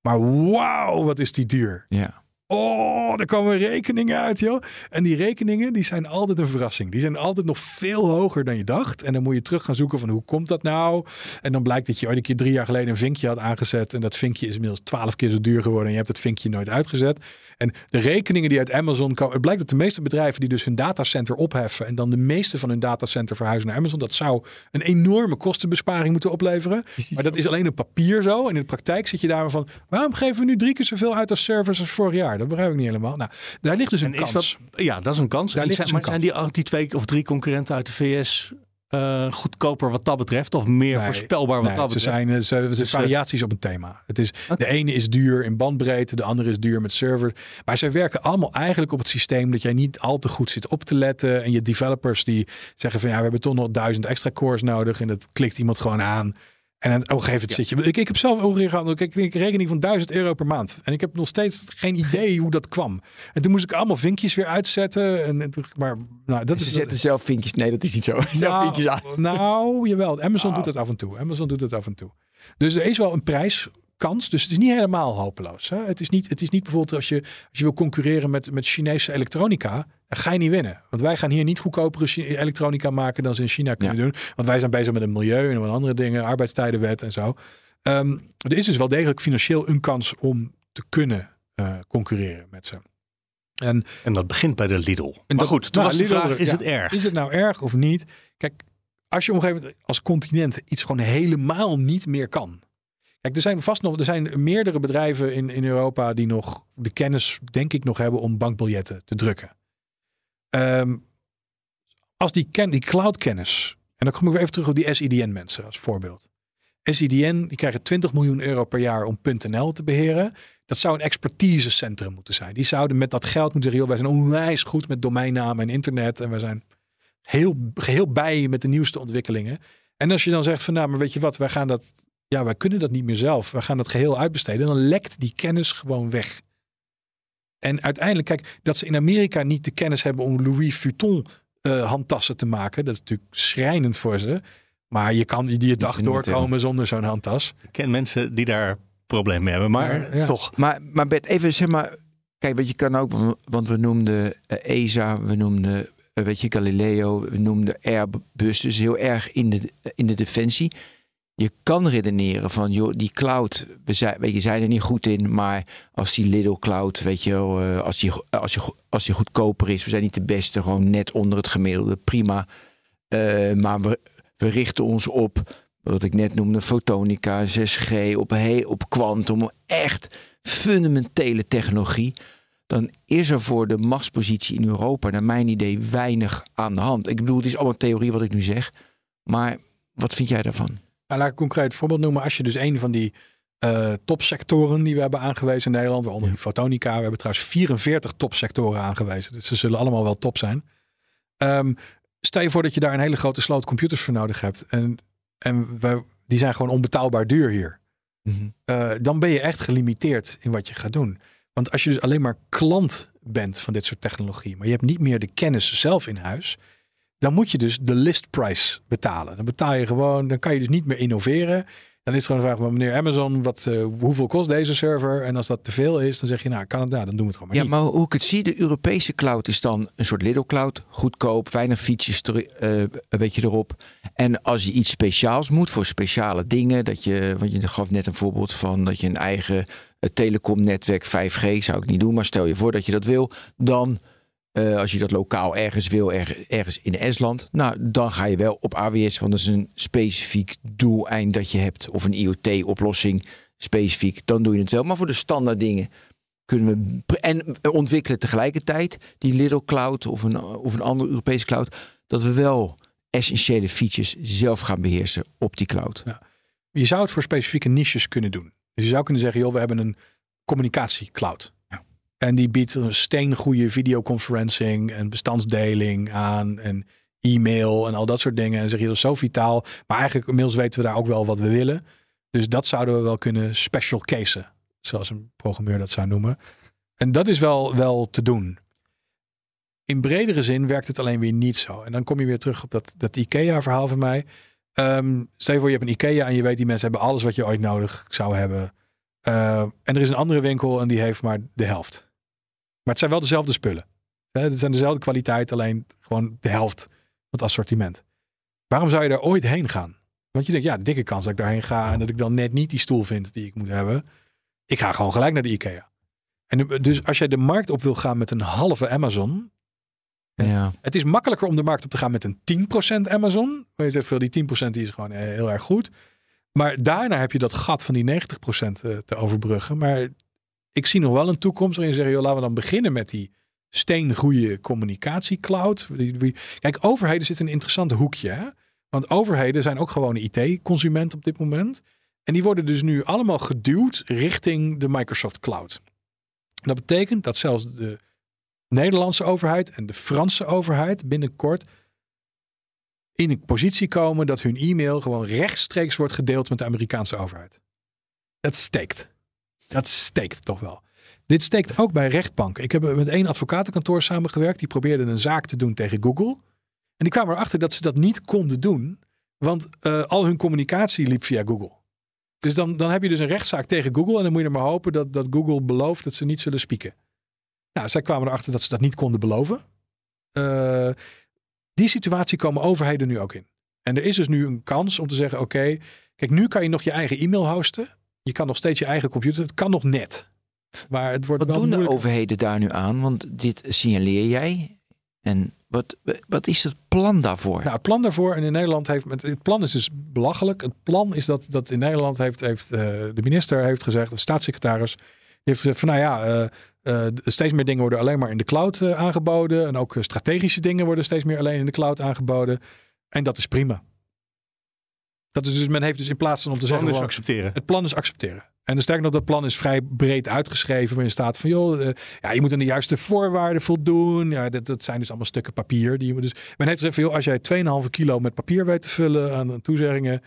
Maar wauw, wat is die duur? Ja. Oh, er komen rekeningen uit, joh. En die rekeningen, die zijn altijd een verrassing. Die zijn altijd nog veel hoger dan je dacht. En dan moet je terug gaan zoeken van hoe komt dat nou? En dan blijkt dat je ooit een keer drie jaar geleden een vinkje had aangezet. En dat vinkje is inmiddels twaalf keer zo duur geworden. En je hebt het vinkje nooit uitgezet. En de rekeningen die uit Amazon komen. Het blijkt dat de meeste bedrijven die dus hun datacenter opheffen. En dan de meeste van hun datacenter verhuizen naar Amazon. Dat zou een enorme kostenbesparing moeten opleveren. Maar dat is alleen op papier zo. En in de praktijk zit je daar van. Waarom geven we nu drie keer zoveel uit als servers als vorig jaar? Dat begrijp ik niet helemaal. Nou, daar ligt dus een en is kans. dat, ja, dat is een kans. Daar ligt zijn, dus maar zijn die, die twee of drie concurrenten uit de VS eh, goedkoper wat dat betreft? Of meer Nee, voorspelbaar wat Nee, dat ze betreft? zijn, eh, ze, ze Dus, variaties op een thema. Het is. De ene is duur in bandbreedte, de andere is duur met server. Maar zij werken allemaal eigenlijk op het systeem dat jij niet al te goed zit op te letten. En je developers die zeggen van ja, we hebben toch nog duizend extra cores nodig. En dat klikt iemand gewoon aan. En aan- op een gegeven moment zit je. Ik, ik heb zelf ook gehad. Ik kreeg een rekening van 1000 euro per maand. En ik heb nog steeds geen idee hoe dat kwam. En toen moest ik allemaal vinkjes weer uitzetten. En, en maar nou, dat Ze is zetten zelf vinkjes. Nee, dat is niet zo. Zelf nou, vinkjes aan. Nou, jawel. Amazon doet dat af en toe. Amazon doet het af en toe. Dus er is wel een prijskans. Dus het is niet helemaal hopeloos. Hè? Het, is niet, het is niet bijvoorbeeld als je, als je wil concurreren met, met Chinese elektronica. Dan ga je niet winnen. Want wij gaan hier niet goedkopere elektronica maken dan ze in China kunnen doen. Want wij zijn bezig met een milieu en wat andere dingen. Arbeidstijdenwet en zo. Ehm, er is dus wel degelijk financieel een kans om te kunnen eh, concurreren met ze. En En dat begint bij de Lidl. En maar dat- goed, toen nou, was de vraag, is ja. het erg? Is het nou erg of niet? Kijk, als je op een gegeven moment als continent iets gewoon helemaal niet meer kan. Kijk, er zijn vast nog er zijn meerdere bedrijven in, in Europa die nog de kennis, denk ik, nog hebben om bankbiljetten te drukken. Ehm, als die, ken, die cloud-kennis, en dan kom ik weer even terug op die SIDN-mensen als voorbeeld. SIDN die krijgen 20 miljoen euro per jaar om .nl te beheren. Dat zou een expertisecentrum moeten zijn. Die zouden met dat geld moeten zeggen, joh, wij zijn onwijs goed met domeinnamen en internet. En wij zijn heel, geheel bij met de nieuwste ontwikkelingen. En als je dan zegt van nou, maar weet je wat, wij gaan dat, ja, wij kunnen dat niet meer zelf. Wij gaan dat geheel uitbesteden. Dan lekt die kennis gewoon weg. En uiteindelijk, kijk, dat ze in Amerika niet de kennis hebben om Louis Vuitton uh, handtassen te maken. Dat is natuurlijk schrijnend voor ze. Maar je kan die dag doorkomen zonder zo'n handtas. Ik ken mensen die daar problemen mee hebben, maar ja, toch. Maar, maar Bert, even zeg maar. Kijk, wat je kan ook, want we noemden ESA, eh, e we noemden, eh, weet je, Galileo, we noemden Airbus, dus heel erg in de, in de defensie. Je kan redeneren van, joh, die cloud, we zijn, je, zijn er niet goed in, maar als die Little Cloud, weet je wel, als die, als, die, als die goedkoper is, we zijn niet de beste, gewoon net onder het gemiddelde, prima. Uh, maar we, we richten ons op, wat ik net noemde, fotonica, 6G, op, hey, op quantum, echt fundamentele technologie. Dan is er voor de machtspositie in Europa, naar mijn idee, weinig aan de hand. Ik bedoel, het is allemaal theorie wat ik nu zeg. Maar wat vind jij daarvan? Nou, laat ik een concreet voorbeeld noemen. Als je dus een van die uh, topsectoren die we hebben aangewezen in Nederland, waaronder die fotonica. We hebben trouwens 44 topsectoren aangewezen. Dus ze zullen allemaal wel top zijn. Um, stel je voor dat je daar een hele grote sloot computers voor nodig hebt. En, en wij, die zijn gewoon onbetaalbaar duur hier. Mhm. Eh, dan ben je echt gelimiteerd in wat je gaat doen. Want als je dus alleen maar klant bent van dit soort technologie, maar je hebt niet meer de kennis zelf in huis, dan moet je dus de list price betalen. Dan betaal je gewoon, dan kan je dus niet meer innoveren. Dan is het gewoon een vraag van meneer Amazon, wat, uh, hoeveel kost deze server? En als dat te veel is, dan zeg je, nou, kan het, nou, dan doen we het gewoon maar Ja, niet. maar hoe ik het zie, de Europese cloud is dan een soort little cloud. Goedkoop, weinig features uh, een beetje erop. En als je iets speciaals moet voor speciale dingen, dat je, want je gaf net een voorbeeld van dat je een eigen uh, telecomnetwerk 5G, zou ik niet doen, maar stel je voor dat je dat wil, dan uh, als je dat lokaal ergens wil, ergens in Estland, nou, dan ga je wel op AWS, want dat is een specifiek doeleind dat je hebt, of een IoT-oplossing specifiek, dan doe je het wel. Maar voor de standaard dingen kunnen we en ontwikkelen tegelijkertijd die Little Cloud of een, of een andere Europese cloud, dat we wel essentiële features zelf gaan beheersen op die cloud. Je zou het voor specifieke niches kunnen doen. Dus je zou kunnen zeggen, joh, we hebben een communicatiecloud. En die biedt een steengoede videoconferencing en bestandsdeling aan en e-mail en al dat soort dingen. En zeg je dat is zo vitaal. Maar eigenlijk inmiddels weten we daar ook wel wat we willen. Dus dat zouden we wel kunnen special casen, zoals een programmeur dat zou noemen. En dat is wel, wel te doen. In bredere zin werkt het alleen weer niet zo. En dan kom je weer terug op dat, dat IKEA-verhaal van mij. Um, stel je voor, je hebt een IKEA en je weet die mensen hebben alles wat je ooit nodig zou hebben. Uh, en er is een andere winkel en die heeft maar de helft. Maar het zijn wel dezelfde spullen. Het zijn dezelfde kwaliteit, alleen gewoon de helft van het assortiment. Waarom zou je daar ooit heen gaan? Want je denkt, ja, dikke kans dat ik daarheen ga en dat ik dan net niet die stoel vind die ik moet hebben. Ik ga gewoon gelijk naar de IKEA. En dus als jij de markt op wil gaan met een halve Amazon. Ja. Het is makkelijker om de markt op te gaan met een 10% Amazon. Maar je zegt veel, die 10% die is gewoon eh, heel erg goed. Maar daarna heb je dat gat van die 90% eh, te overbruggen. Maar ik zie nog wel een toekomst waarin je zegt, joh, laten we dan beginnen met die steengoede communicatiecloud. Kijk, overheden zitten in een interessant hoekje. Hè? Want overheden zijn ook gewoon IT-consument op dit moment. En die worden dus nu allemaal geduwd richting de Microsoft Cloud. dat betekent dat zelfs de Nederlandse overheid en de Franse overheid binnenkort in een positie komen dat hun e-mail gewoon rechtstreeks wordt gedeeld met de Amerikaanse overheid. Dat steekt. Dat steekt toch wel. Dit steekt ook bij rechtbanken. Ik heb met één advocatenkantoor samengewerkt. Die probeerde een zaak te doen tegen Google. En die kwamen erachter dat ze dat niet konden doen. Want uh, al hun communicatie liep via Google. Dus dan, dan heb je dus een rechtszaak tegen Google. En dan moet je er maar hopen dat, dat Google belooft dat ze niet zullen spieken. Nou, zij kwamen erachter dat ze dat niet konden beloven. Uh, die situatie komen overheden nu ook in. En er is dus nu een kans om te zeggen: oké, kijk, nu kan je nog je eigen e-mail hosten. Je kan nog steeds je eigen computer. Het kan nog net. Maar het wordt Wat wel doen moeilijk. de overheden daar nu aan? Want dit signaleer jij. En Wat, wat is het plan daarvoor? Nou, het plan daarvoor en in Nederland heeft het plan is dus belachelijk. Het plan is dat, dat in Nederland heeft, heeft uh, de minister heeft gezegd, of staatssecretaris, die heeft gezegd van nou ja, uh, uh, steeds meer dingen worden alleen maar in de cloud aangeboden. En ook strategische dingen worden steeds meer alleen in de cloud aangeboden. En dat is prima. Dat is dus, men heeft dus in plaats van om te het zeggen... Plan is accepteren. Het plan is accepteren. En sterker nog, dat plan is vrij breed uitgeschreven. Waarin staat van, joh, uh, ja, je moet aan de juiste voorwaarden voldoen. Ja, dat, dat zijn dus allemaal stukken papier. Die je moet dus, men heeft gezegd van, joh, als jij 2,5 kilo met papier weet te vullen aan, aan toezeggingen,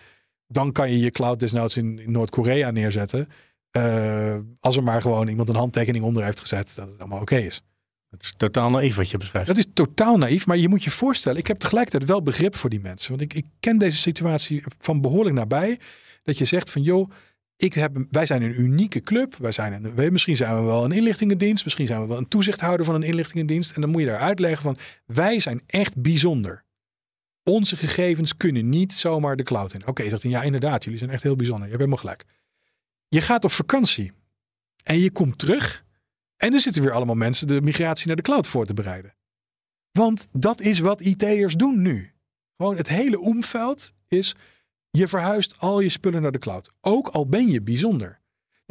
dan kan je je cloud desnoods in, in Noord-Korea neerzetten. Uh, als er maar gewoon iemand een handtekening onder heeft gezet, dat het allemaal oké okay is. Het is totaal naïef wat je beschrijft. Dat is totaal naïef, maar je moet je voorstellen, ik heb tegelijkertijd wel begrip voor die mensen. Want ik, ik ken deze situatie van behoorlijk nabij. Dat je zegt van, joh, ik heb, wij zijn een unieke club. Wij zijn een, misschien zijn we wel een inlichtingendienst. Misschien zijn we wel een toezichthouder van een inlichtingendienst. En dan moet je daar uitleggen van, wij zijn echt bijzonder. Onze gegevens kunnen niet zomaar de cloud in. Oké, okay, zegt hij, ja inderdaad, jullie zijn echt heel bijzonder. Je hebt helemaal gelijk. Je gaat op vakantie en je komt terug en er zitten weer allemaal mensen de migratie naar de cloud voor te bereiden. Want dat is wat IT'ers doen nu. Gewoon het hele omveld is, je verhuist al je spullen naar de cloud. Ook al ben je bijzonder.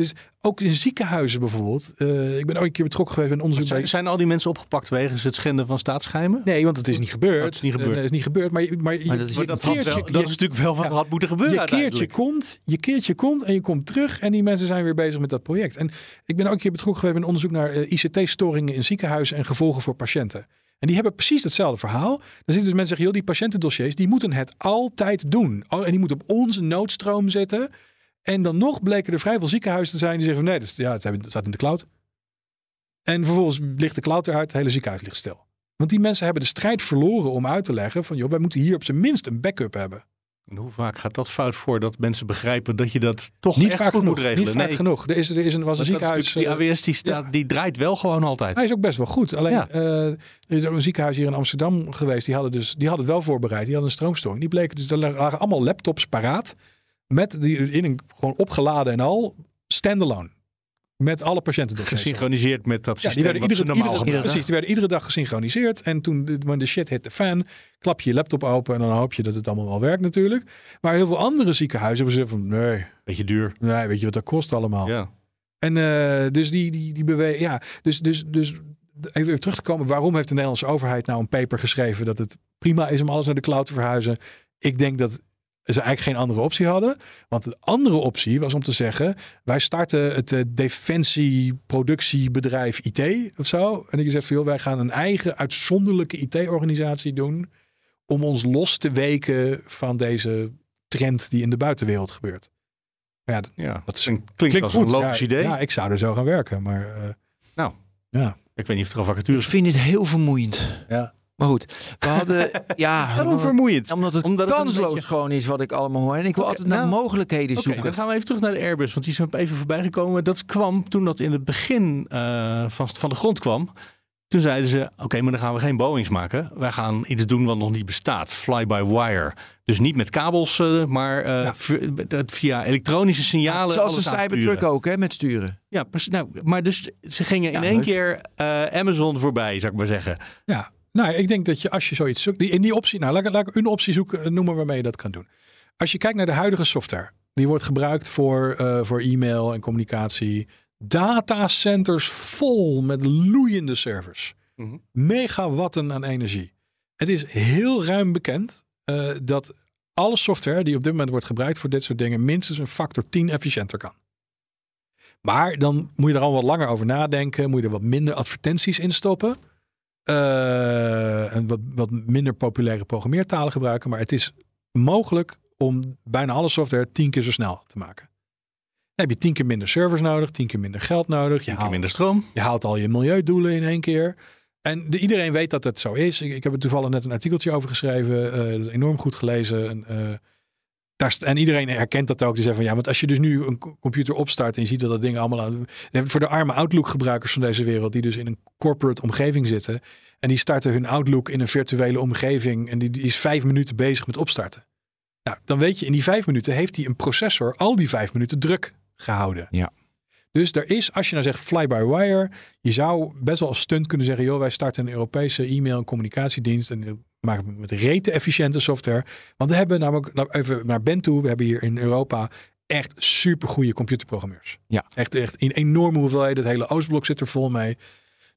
Dus ook in ziekenhuizen bijvoorbeeld. Uh, ik ben ooit een keer betrokken geweest bij een onderzoek. Zijn, zijn al die mensen opgepakt wegens het schenden van staatsgeheimen? Nee, want het is niet gebeurd. Dat is niet gebeurd. Uh, is niet gebeurd maar, maar, maar dat, is, je, dat, keertje, wel, dat is natuurlijk wel wat ja, had moeten gebeuren. Je keertje, komt, je keertje komt en je komt terug. En die mensen zijn weer bezig met dat project. En ik ben ook een keer betrokken geweest bij een onderzoek naar uh, ICT-storingen in ziekenhuizen en gevolgen voor patiënten. En die hebben precies hetzelfde verhaal. Dan zitten dus mensen zeggen, joh, die patiëntendossiers, die moeten het altijd doen. En die moeten op onze noodstroom zitten. En dan nog bleken er vrij veel ziekenhuizen te zijn die zeggen van nee, dat, ja, het staat in de cloud. En vervolgens ligt de cloud eruit, het hele ziekenhuis ligt stil. Want die mensen hebben de strijd verloren om uit te leggen van joh, wij moeten hier op zijn minst een backup hebben. En hoe vaak gaat dat fout voor dat mensen begrijpen dat je dat toch niet echt vaak goed genoeg, moet regelen? Niet vaak nee. genoeg. Er, is, er is een, was een ziekenhuis. Die AWS die, staat, ja. die draait wel gewoon altijd. Hij is ook best wel goed. Alleen ja. uh, er is ook een ziekenhuis hier in Amsterdam geweest. Die hadden, dus, die hadden het wel voorbereid. Die hadden een stroomstoring. Die bleken dus, er lagen allemaal laptops paraat. Met die in een gewoon opgeladen en al. Standalone. Met alle patiënten. Gesynchroniseerd met dat systeem. Ja, die werden iedere, normaal iedere, precies, die werden iedere dag gesynchroniseerd. En toen, de shit hit the fan, klap je je laptop open en dan hoop je dat het allemaal wel werkt natuurlijk. Maar heel veel andere ziekenhuizen hebben ze van, nee. Beetje duur. Nee, weet je wat dat kost allemaal. Ja. En uh, dus die, die, die bewegen, ja, dus, dus, dus even, even terug te komen. Waarom heeft de Nederlandse overheid nou een paper geschreven dat het prima is om alles naar de cloud te verhuizen? Ik denk dat ze eigenlijk geen andere optie hadden. Want de andere optie was om te zeggen: wij starten het uh, defensieproductiebedrijf IT of zo. En ik zeg van joh, wij gaan een eigen uitzonderlijke IT-organisatie doen. Om ons los te weken van deze trend die in de buitenwereld gebeurt. Ja, dat, ja, dat is een, klinkt, klinkt als goed. een logisch ja, idee. Ja, ik zou er zo gaan werken. Maar uh, nou, ja. ik weet niet of er al vacatures Ik vind het heel vermoeiend. Ja. Maar goed, we hadden. Ja, Waarom vermoeiend? Omdat het Omdat kansloos het beetje... gewoon is wat ik allemaal hoor. En ik wil okay, altijd naar nou, mogelijkheden okay, zoeken. Dan gaan we even terug naar de Airbus, want die is even voorbij gekomen. Dat kwam toen dat in het begin uh, van, van de grond kwam. Toen zeiden ze: Oké, okay, maar dan gaan we geen Boeings maken. Wij gaan iets doen wat nog niet bestaat. Fly-by-wire. Dus niet met kabels, uh, maar uh, ja. via elektronische signalen. Ja, zoals een Cybertruck ook, hè, met sturen. Ja, nou, maar dus ze gingen in één keer Amazon voorbij, zou ik maar zeggen. Ja, nou, ik denk dat je als je zoiets zoekt, die, in die optie, nou, laat, laat ik een optie zoeken, noemen waarmee je dat kan doen. Als je kijkt naar de huidige software, die wordt gebruikt voor, uh, voor e-mail en communicatie. Datacenters vol met loeiende servers. Mm -hmm. Megawatten aan energie. Het is heel ruim bekend uh, dat alle software die op dit moment wordt gebruikt voor dit soort dingen minstens een factor 10 efficiënter kan. Maar dan moet je er al wat langer over nadenken. Moet je er wat minder advertenties in stoppen. Uh, en wat, wat minder populaire programmeertalen gebruiken. Maar het is mogelijk om bijna alle software tien keer zo snel te maken. Dan heb je tien keer minder servers nodig, tien keer minder geld nodig. Je tien keer minder stroom. Je haalt al je milieudoelen in één keer. En de, iedereen weet dat het zo is. Ik, ik, heb er toevallig net een artikeltje over geschreven. Uh, dat is enorm goed gelezen. En, uh, daar, en iedereen herkent dat ook. Die zeggen van ja, want als je dus nu een computer opstart en je ziet dat dat ding allemaal aan. Voor de arme Outlook-gebruikers van deze wereld, die dus in een corporate omgeving zitten. En die starten hun Outlook in een virtuele omgeving. En die, die is vijf minuten bezig met opstarten. Nou, dan weet je, in die vijf minuten heeft hij een processor al die vijf minuten druk gehouden. Ja. Dus er is, als je nou zegt fly-by-wire, je zou best wel als stunt kunnen zeggen, joh, wij starten een Europese e-mail- en communicatiedienst en maken we met rete efficiënte software. Want we hebben namelijk, nou even naar Ben toe, we hebben hier in Europa echt super goede computerprogrammeurs. Ja. Echt, echt in enorme hoeveelheden. Het hele Oostblok zit er vol mee.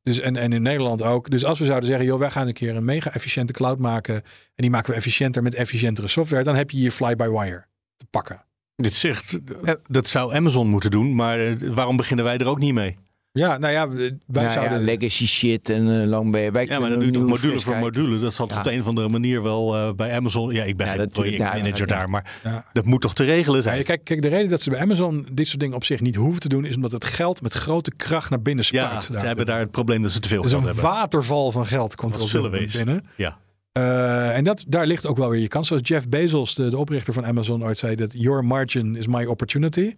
Dus, en, en in Nederland ook. Dus als we zouden zeggen, joh, wij gaan een keer een mega efficiënte cloud maken. En die maken we efficiënter met efficiëntere software. Dan heb je hier fly-by-wire te pakken. Dit zegt, dat zou Amazon moeten doen, maar eh, waarom beginnen wij er ook niet mee? Ja, nou ja, wij Ja, zouden... ja, legacy shit en eh, lang bij. Wij Ja, maar doe je toch module voor kijken. module. Dat zal Ja. op de een of andere manier wel eh, bij Amazon. Ja, ik ben Ja, dat ja, projectmanager daar, maar Ja. dat moet toch te regelen Ja, zijn. kijk, kijk, de reden dat ze bij Amazon dit soort dingen op zich niet hoeven te doen, is omdat het geld met grote kracht naar binnen Ja, spuit. ze hebben daar het probleem dat ze te veel dus geld een hebben. waterval van geld komt er op binnen. Ja. Eh, en dat, daar ligt ook wel weer je kans. Zoals Jeff Bezos, de, de oprichter van Amazon, ooit zei dat your margin is my opportunity.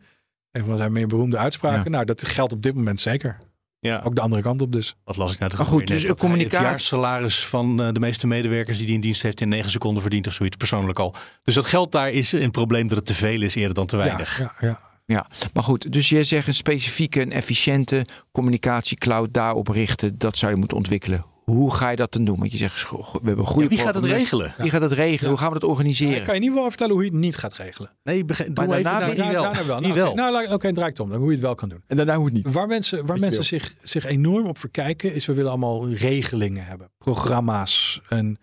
Een van zijn meer beroemde uitspraken. Ja. Nou, dat geldt op dit moment zeker. ja, Ook de andere kant op dus. wat las ik nou Maar goed, dus een communicatie- Het jaarsalaris van eh, de meeste medewerkers die die in dienst heeft in negen seconden verdient of zoiets persoonlijk al. Dus dat geld daar is een probleem dat het te veel is eerder dan te weinig. ja, ja. Ja, maar goed, dus je zegt een specifieke en efficiënte communicatiecloud daarop richten, dat zou je moeten ontwikkelen. Hoe ga je dat dan doen? Want je zegt, we hebben goede Ja, wie gaat het regelen? Wie gaat het regelen? Hoe gaan we dat Ik organiseren? kan je niet wel vertellen hoe je het niet gaat regelen. Nee, begin, Maar doe even daarna nou, wel. Daarna wel. Niet Nou, wel. oké, nou, laat- oké, draai ik het om. Dan hoe je het wel kan doen. En daarna hoe het niet. Waar mensen, waar mensen zich, zich enorm op verkijken, is we willen allemaal regelingen hebben. Programma's. En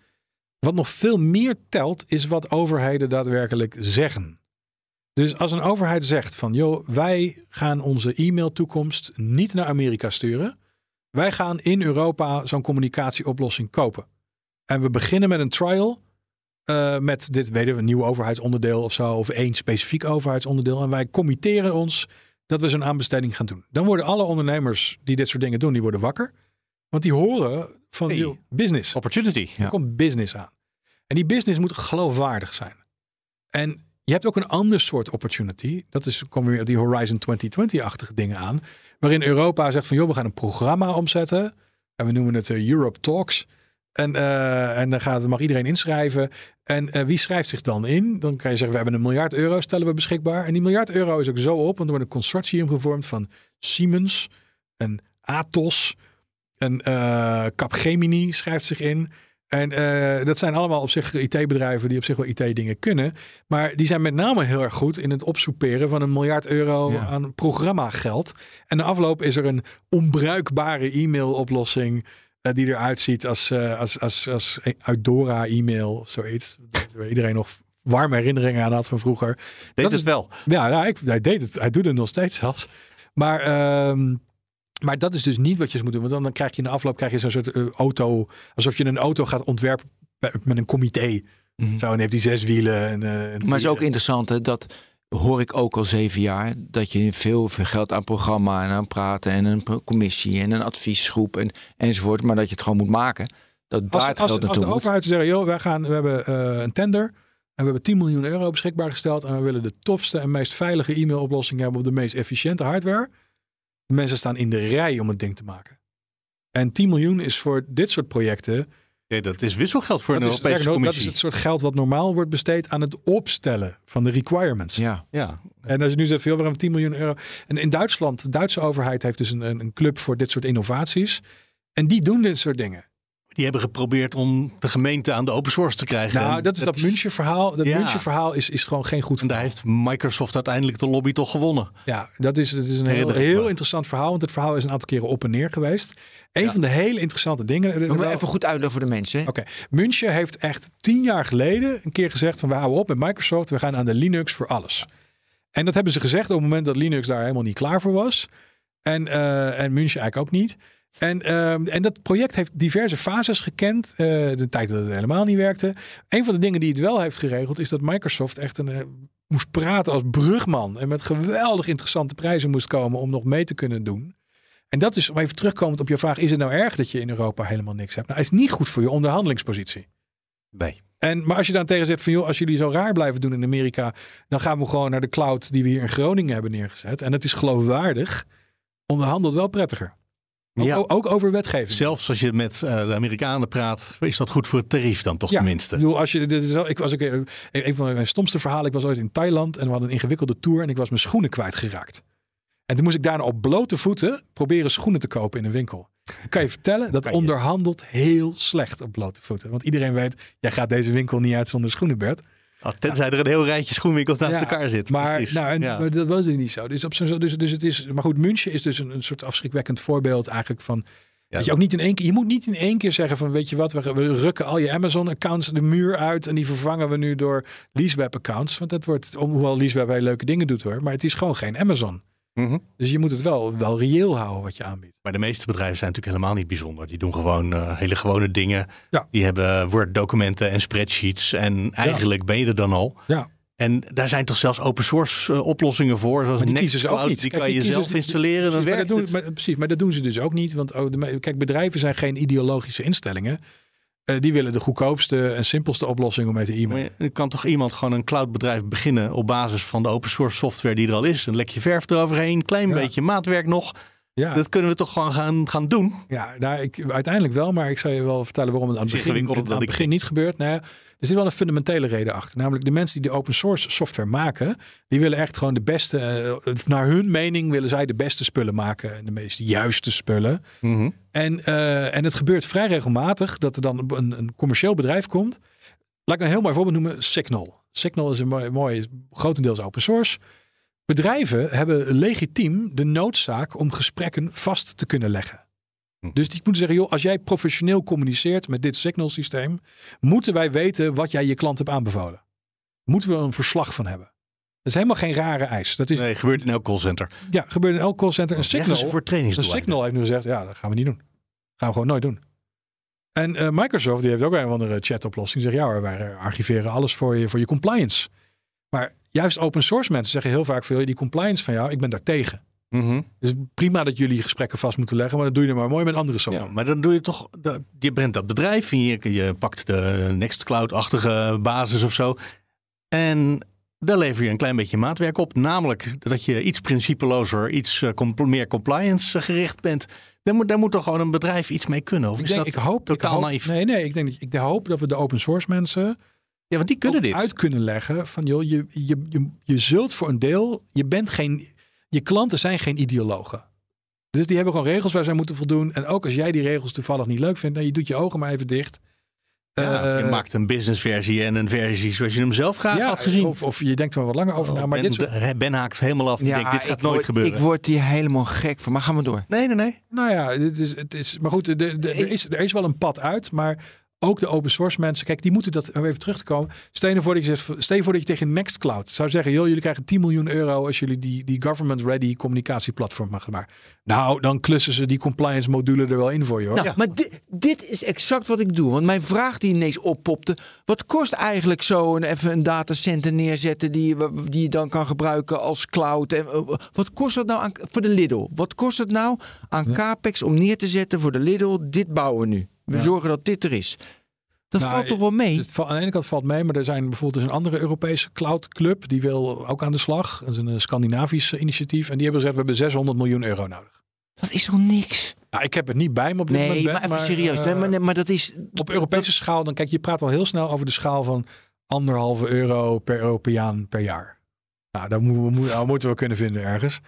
wat nog veel meer telt, is wat overheden daadwerkelijk zeggen. Dus als een overheid zegt van, joh, wij gaan onze e-mail toekomst niet naar Amerika sturen. Wij gaan in Europa zo'n communicatieoplossing kopen. En we beginnen met een trial. eh, met dit, weten we, een nieuw overheidsonderdeel of zo. Of één specifiek overheidsonderdeel. En wij committeren ons dat we zo'n aanbesteding gaan doen. Dan worden alle ondernemers die dit soort dingen doen, die worden wakker. Want die horen van Hey. joh, business. Opportunity. Ja. Er komt business aan. En die business moet geloofwaardig zijn. En je hebt ook een ander soort opportunity. Dat is, komen we weer die Horizon 2020-achtige dingen aan. Waarin Europa zegt van, joh, we gaan een programma omzetten. En we noemen het eh, Europe Talks. En, eh, en dan gaat, mag iedereen inschrijven. En eh, wie schrijft zich dan in? Dan kan je zeggen, we hebben een miljard euro stellen we beschikbaar. En die miljard euro is ook zo op, want er wordt een consortium gevormd van Siemens en Atos en Capgemini schrijft zich in. En eh, dat zijn allemaal op zich IT-bedrijven die op zich wel IT-dingen kunnen. Maar die zijn met name heel erg goed in het opsoeperen van een miljard euro Ja. aan programmageld. En de afloop is er een onbruikbare e-mailoplossing eh, die eruit ziet als, eh, als, als, als Eudora e-mail of zoiets. Dat iedereen nog warme herinneringen aan had van vroeger. Deed Dat het is- wel. Ja, ja ik, hij deed het. Hij doet het nog steeds zelfs. Maar, ehm, maar dat is dus niet wat je moet doen. Want dan, dan krijg je in de afloop krijg je zo'n soort eh, auto. Alsof je een auto gaat ontwerpen met een comité. Mhm. Zo, en heeft die zes wielen. En, eh, en Maar het is ook interessant, hè, dat hoor ik ook al zeven jaar, dat je veel, veel geld aan programma en aan praten en een commissie en een adviesgroep en, enzovoort, maar dat je het gewoon moet maken. Dat daar als, het als, geld als naartoe de moet. overheid zeggen, joh, wij gaan, we hebben eh, een tender. En we hebben 10 miljoen euro beschikbaar gesteld. En we willen de tofste en meest veilige e-mailoplossing hebben op de meest efficiënte hardware. De mensen staan in de rij om het ding te maken. En 10 miljoen is voor dit soort projecten Nee, dat is wisselgeld voor dat een Europese nog, dat commissie. is het soort geld wat normaal wordt besteed aan het opstellen van de requirements. Ja, Ja, En als je nu zegt, veel, hebben 10 miljoen euro. En in Duitsland, de Duitse overheid heeft dus een, een een club voor dit soort innovaties. En die doen dit soort dingen. Die hebben geprobeerd om de gemeente aan de open source te krijgen. Nou, En dat is dat München verhaal. Dat Ja. München verhaal is, is gewoon geen goed En daar verhaal. heeft Microsoft uiteindelijk de lobby toch gewonnen. Ja, dat is, dat is een heel, heel interessant verhaal. Want het verhaal is een aantal keren op en neer geweest. Een Ja. van de hele interessante dingen. wel- even goed uitleggen voor de mensen. Oké, München heeft echt tien jaar geleden een keer gezegd van we houden op met Microsoft, we gaan aan de Linux voor alles. En dat hebben ze gezegd op het moment dat Linux daar helemaal niet klaar voor was. En, eh, en München eigenlijk ook niet. En, ehm, en dat project heeft diverse fases gekend. eh, de tijd dat het helemaal niet werkte. Een van de dingen die het wel heeft geregeld is dat Microsoft echt een, eh, moest praten als brugman. En met geweldig interessante prijzen moest komen om nog mee te kunnen doen. En dat is, om even terugkomend op je vraag, is het nou erg dat je in Europa helemaal niks hebt? Nou, het is niet goed voor je onderhandelingspositie. Nee. En, maar als je dan tegen zegt van joh, als jullie zo raar blijven doen in Amerika, dan gaan we gewoon naar de cloud die we hier in Groningen hebben neergezet. En het is geloofwaardig, onderhandelt wel prettiger. Ook, Ja. ook over wetgeving. Zelfs als je met eh, de Amerikanen praat, is dat goed voor het tarief dan toch ja, tenminste. Ik bedoel, als je, dit is wel, ik was ook een, een van mijn stomste verhalen. Ik was ooit in Thailand en we hadden een ingewikkelde tour en ik was mijn schoenen kwijtgeraakt. En toen moest ik daarna op blote voeten proberen schoenen te kopen in een winkel. Ik kan je vertellen, dat onderhandelt heel slecht op blote voeten. Want iedereen weet, jij gaat deze winkel niet uit zonder schoenen, Bert. Oh, tenzij er een heel rijtje schoenwinkels naast elkaar zit. Maar, nou, en, maar dat was dus niet zo. Dus, op zo'n, dus, dus het is, maar goed, München is dus een, een soort afschrikwekkend voorbeeld eigenlijk van... Dat je ook niet in één keer, je moet niet in één keer zeggen van weet je wat, we, we rukken al je Amazon accounts de muur uit en die vervangen we nu door LeaseWeb accounts. Want dat wordt, hoewel LeaseWeb leuke dingen doet hoor, maar het is gewoon geen Amazon. Mhm. Dus je moet het wel, wel reëel houden wat je aanbiedt. Maar de meeste bedrijven zijn natuurlijk helemaal niet bijzonder. Die doen gewoon eh, hele gewone dingen. Ja. Die hebben Word-documenten en spreadsheets. En eigenlijk ben je er dan al. Ja. En daar zijn toch zelfs open source eh, oplossingen voor. Zoals Maar die kiezen ze ook Nextcloud. niet. Die Kijk, kan die je zelf ze- installeren. Dan Precies, maar werkt dat het. doen, maar, precies, maar dat doen ze dus ook niet. Want oh, de, kijk, bedrijven zijn geen ideologische instellingen. Eh, die willen de goedkoopste en simpelste oplossing om mee te e-mailen. je- kan toch iemand gewoon een cloudbedrijf beginnen op basis van de open source software die er al is. Een lekje verf eroverheen, klein Ja. beetje maatwerk nog. Ja, Dat kunnen we toch gewoon gaan, gaan doen. ja nou, ik, uiteindelijk wel, maar ik zal je wel vertellen waarom het aan het begin, aan het begin niet gebeurt. Nou ja, er zit wel een fundamentele reden achter. Namelijk de mensen die de open source software maken, die willen echt gewoon de beste, eh, naar hun mening willen zij de beste spullen maken. En de meest juiste spullen. En, eh, en het gebeurt vrij regelmatig dat er dan een, een commercieel bedrijf komt. Laat ik een heel mooi voorbeeld noemen. Signal. Signal is een mooi, mooi grotendeels open source. Bedrijven hebben legitiem de noodzaak om gesprekken vast te kunnen leggen. Hm. Dus die moeten zeggen, joh, als jij professioneel communiceert met dit Signal systeem, moeten wij weten wat jij je klant hebt aanbevolen. Moeten we een verslag van hebben. Dat is helemaal geen rare eis. Dat is, Nee, gebeurt in elk callcenter. ja, gebeurt in elk callcenter. Een Signal, voor een. Signal heeft nu gezegd, ja, dat gaan we niet doen. Gaan we gewoon nooit doen. En eh, Microsoft die heeft ook een of andere chatoplossing. Die zegt, ja hoor, wij eh, archiveren alles voor je, voor je compliance. Maar juist open source mensen zeggen heel vaak veel, die compliance van jou, ik ben daar tegen. Mhm. Dus prima dat jullie gesprekken vast moeten leggen, maar dat doe je er maar mooi met andere software. Ja, maar dan doe je toch, je bent dat bedrijf en je, je pakt de Nextcloud-achtige basis of zo. En daar lever je een klein beetje maatwerk op. Namelijk dat je iets principelozer, iets eh, compl- meer compliance eh, gericht bent. Daar moet, daar moet toch gewoon een bedrijf iets mee kunnen? Of Ik, is denk, dat ik hoop, ik totaal hoop, naïef? Nee, nee, ik denk ik hoop dat we de open source mensen Ja, want die kunnen dit. uit kunnen leggen van joh, je, je, je, je zult voor een deel, je bent geen, je klanten zijn geen ideologen. Dus die hebben gewoon regels waar zij moeten voldoen. En ook als jij die regels toevallig niet leuk vindt, dan je doet je ogen maar even dicht. Ja, je Eh, maakt een businessversie en een versie zoals je hem zelf graag ja, had gezien. Of, of je denkt er maar wat langer over na. Maar ben, dit soort, ben haakt helemaal af. Die denkt, dit gaat nooit word, gebeuren. Ik word hier helemaal gek van. Maar ga maar door. Nee, nee, nee. nou ja, dit is, het is, maar goed, er, er, er is, er is wel een pad uit. Maar ook de open source mensen, kijk, die moeten dat, om even terug te komen. Stel je voor dat je, zegt, stel je voor dat je tegen Nextcloud zou zeggen, joh, jullie krijgen 10 miljoen euro als jullie die, die government-ready communicatieplatform maken. Maar nou, dan klussen ze die compliance module er wel in voor je hoor. Nou, maar dit, dit is exact wat ik doe. Want mijn vraag die ineens oppopte. Wat kost eigenlijk zo een, even een datacenter neerzetten die, je- die je dan kan gebruiken als cloud? En, eh, wat kost dat nou aan, voor de Lidl? Wat kost het nou aan capex om neer te zetten voor de Lidl? Dit bouwen we nu. We Ja. zorgen dat dit er is. Dat Nou, valt toch wel mee? Het aan de ene kant valt mee, maar er zijn bijvoorbeeld dus een andere Europese cloud club. Die wil ook aan de slag. Dat is een eh, Scandinavisch initiatief. En die hebben gezegd, we hebben 600 miljoen euro nodig. Dat is toch niks? Nou, ik heb het niet bij me op dit moment. Nee, Ben, maar even serieus. eh, Nee, maar, nee, maar dat is. op Europese schaal, dan kijk je praat al heel snel over de schaal van anderhalve euro per Europeaan per jaar. Nou, dat moeten we, moeten we kunnen vinden ergens.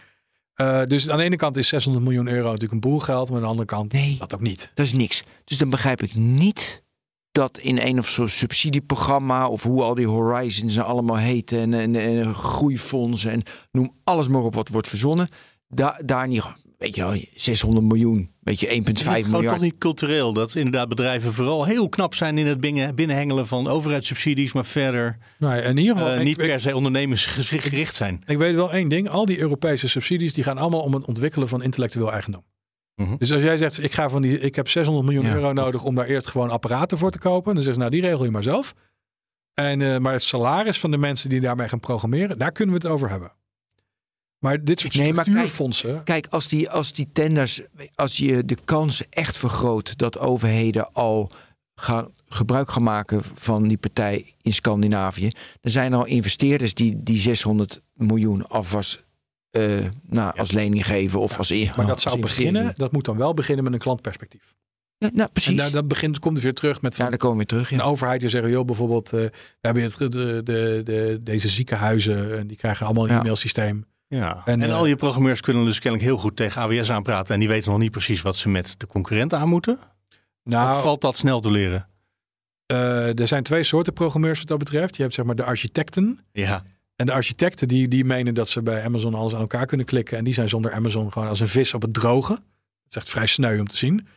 Eh, dus aan de ene kant is 600 miljoen euro natuurlijk een boel geld, maar aan de andere kant Nee. dat ook niet. Dat is niks. Dus dan begrijp ik niet dat in een of zo'n subsidieprogramma of hoe al die horizons allemaal heten en, en, en groeifondsen en noem alles maar op wat wordt verzonnen. Da, daar niet, weet je wel, 600 miljoen, weet je, 1,5 Is het gewoon miljard. toch niet cultureel dat inderdaad bedrijven vooral heel knap zijn in het binnen, binnenhengelen van overheidssubsidies, maar verder Nou, ja, in ieder geval, eh, niet ik- per se ondernemersgericht zijn. Ik weet wel één ding. Al die Europese subsidies die gaan allemaal om het ontwikkelen van intellectueel eigendom. Mhm. Dus als jij zegt, ik, ga van die, ik heb 600 miljoen Ja. euro nodig om daar eerst gewoon apparaten voor te kopen. Dan zeggen ze, nou die regel je maar zelf. En, eh, maar het salaris van de mensen die daarmee gaan programmeren, daar kunnen we het over hebben. Maar dit soort Nee, maar kijk- structuurfondsen... Kijk, als die, als die tenders, als je de kans echt vergroot dat overheden al gaan, gebruik gaan maken van die partij in Scandinavië, dan zijn er al investeerders die die 600 miljoen alvast eh, nou, als lening geven of als eer. maar dat zou beginnen, dat moet dan wel beginnen met een klantperspectief. Ja, nou, precies. En daar, dat begint, komt het weer terug met ja, dan komen we weer terug. een Ja. overheid die zeggen, joh, bijvoorbeeld, eh we hebben het, de, de, de, deze ziekenhuizen en die krijgen allemaal een Ja. e-mailsysteem. Ja. En, En, eh, al je programmeurs kunnen dus kennelijk heel goed tegen AWS aanpraten. En die weten nog niet precies wat ze met de concurrenten aan moeten. Nou, of valt dat snel te leren? eh, er zijn twee soorten programmeurs wat dat betreft. Je hebt zeg maar de architecten. Ja. En de architecten die, die menen dat ze bij Amazon alles aan elkaar kunnen klikken. En die zijn zonder Amazon gewoon als een vis op het droge. Dat is echt vrij sneu om te zien.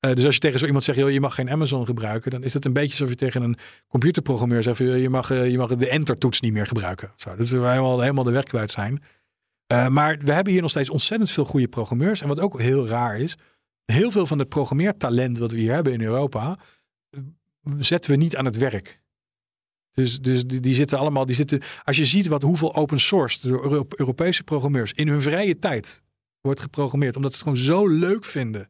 Eh, dus als je tegen zo iemand zegt, joh, je mag geen Amazon gebruiken, dan is het een beetje alsof je tegen een computerprogrammeur zegt, joh, je mag, je mag de entertoets niet meer gebruiken. Zo, dat is helemaal, helemaal de weg kwijt zijn. Eh, maar we hebben hier nog steeds ontzettend veel goede programmeurs. En wat ook heel raar is, heel veel van het programmeertalent wat we hier hebben in Europa, eh, zetten we niet aan het werk. Dus, dus die, die zitten allemaal, die zitten, als je ziet wat hoeveel open source door Euro- Europese programmeurs in hun vrije tijd wordt geprogrammeerd, omdat ze het gewoon zo leuk vinden.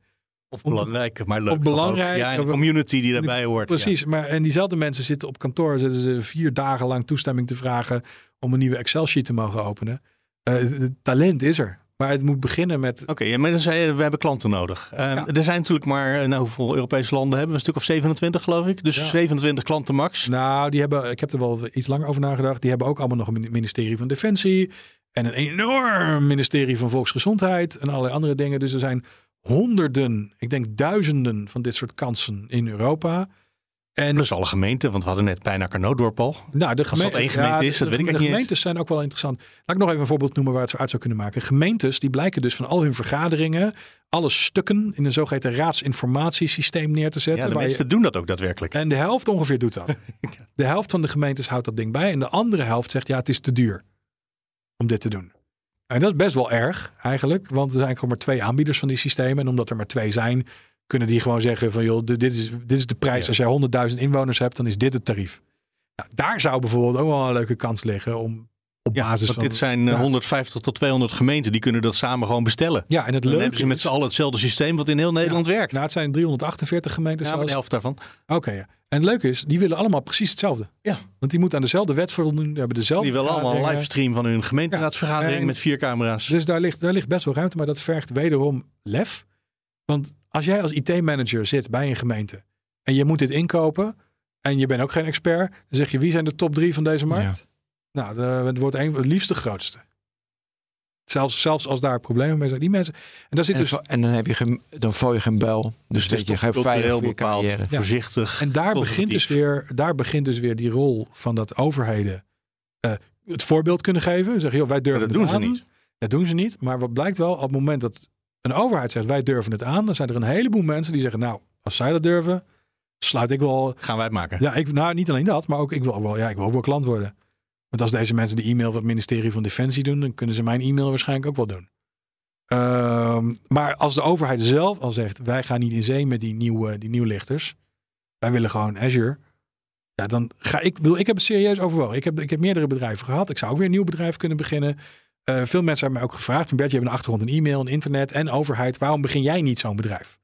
Of belangrijk, maar leuk. of belangrijk. Ja, en de community die daarbij hoort. ja. Precies, maar en diezelfde mensen zitten op kantoor, zitten ze vier dagen lang toestemming te vragen om een nieuwe Excel-sheet te mogen openen. Eh, talent is er, maar het moet beginnen met. Oké, maar dan zei je, we hebben klanten nodig. Eh, Ja. Er zijn natuurlijk maar, eh, nou, hoeveel Europese landen hebben we? Een stuk of 27 geloof ik. Dus Ja. 27 klanten max. Nou, die hebben, ik heb er wel iets langer over nagedacht. Die hebben ook allemaal nog een ministerie van Defensie en een enorm ministerie van Volksgezondheid en allerlei andere dingen. Dus er zijn honderden, ik denk duizenden van dit soort kansen in Europa. En Plus alle gemeenten, want we hadden net bijna Noodorp al. Nou, de Als dat één gemeente ja, is, dat de- weet ik De niet gemeentes zijn ook wel interessant. Laat ik nog even een voorbeeld noemen waar het uit zou kunnen maken. Gemeentes die blijken dus van al hun vergaderingen alle stukken in een zogeheten raadsinformatiesysteem neer te Ja, zetten. de waar je- meesten doen dat ook daadwerkelijk. en de helft ongeveer doet dat. De helft van de gemeentes houdt dat ding bij. En de andere helft zegt ja, het is te duur om dit te doen. En dat is best wel erg eigenlijk. Want er zijn gewoon maar twee aanbieders van die systemen. En omdat er maar twee zijn, kunnen die gewoon zeggen van joh, dit is, dit is de prijs. Ja. Als jij 100.000 inwoners hebt, dan is dit het tarief. Nou, daar zou bijvoorbeeld ook wel een leuke kans liggen om op Ja, basis want van... dit zijn eh, ja. 150 tot 200 gemeenten. Die kunnen dat samen gewoon bestellen. Ja, en het leuke hebben ze met z'n allen hetzelfde systeem wat in heel Nederland werkt. Nou, het zijn 348 gemeenten. ja, maar de zelfs. helft daarvan. Oké, ja. En het leuke is, die willen allemaal precies hetzelfde. Ja. Want die moeten aan dezelfde wet voldoen. Die hebben dezelfde Die willen allemaal een livestream van hun gemeenteraadsvergadering en- met vier camera's. Dus daar ligt, daar ligt best wel ruimte, maar dat vergt wederom lef. Want als jij als IT-manager zit bij een gemeente en je moet dit inkopen en je bent ook geen expert, dan zeg je wie zijn de top drie van deze markt? Nou, de, het wordt een, het liefst de grootste. Zelfs, zelfs als daar problemen mee zijn. Die mensen. En daar zit En, dus. en dan, heb je geen, dan val je geen bel. Dus, weet je, toch ga je veilig cultureel voor je bepaald, carrière. Ja. voorzichtig. En daar begint, dus weer, daar begint dus weer die rol van dat overheden eh, het voorbeeld kunnen geven. Zeggen, joh, wij durven dat doen het ze niet. Dat doen ze niet. Maar wat blijkt wel, op het moment dat een overheid zegt wij durven het aan, dan zijn er een heleboel mensen die zeggen, nou, als zij dat durven, sluit ik wel. Gaan wij het maken. Ja, ik, nou, niet alleen dat, maar ook ik wil ook wel, ja, ik wil ook wel klant worden. Want als deze mensen de e-mail van het ministerie van Defensie doen, dan kunnen ze mijn e-mail waarschijnlijk ook wel doen. Ehm, maar als de overheid zelf al zegt, wij gaan niet in zee met die nieuwe, die nieuwlichters. Wij willen gewoon Azure. Ja, dan ga ik, wil, ik heb het serieus overwogen. Ik heb, ik heb meerdere bedrijven gehad. Ik zou ook weer een nieuw bedrijf kunnen beginnen. Eh, veel mensen hebben mij ook gevraagd, van Bert, je hebt een achtergrond in e-mail, en internet en overheid. Waarom begin jij niet zo'n bedrijf?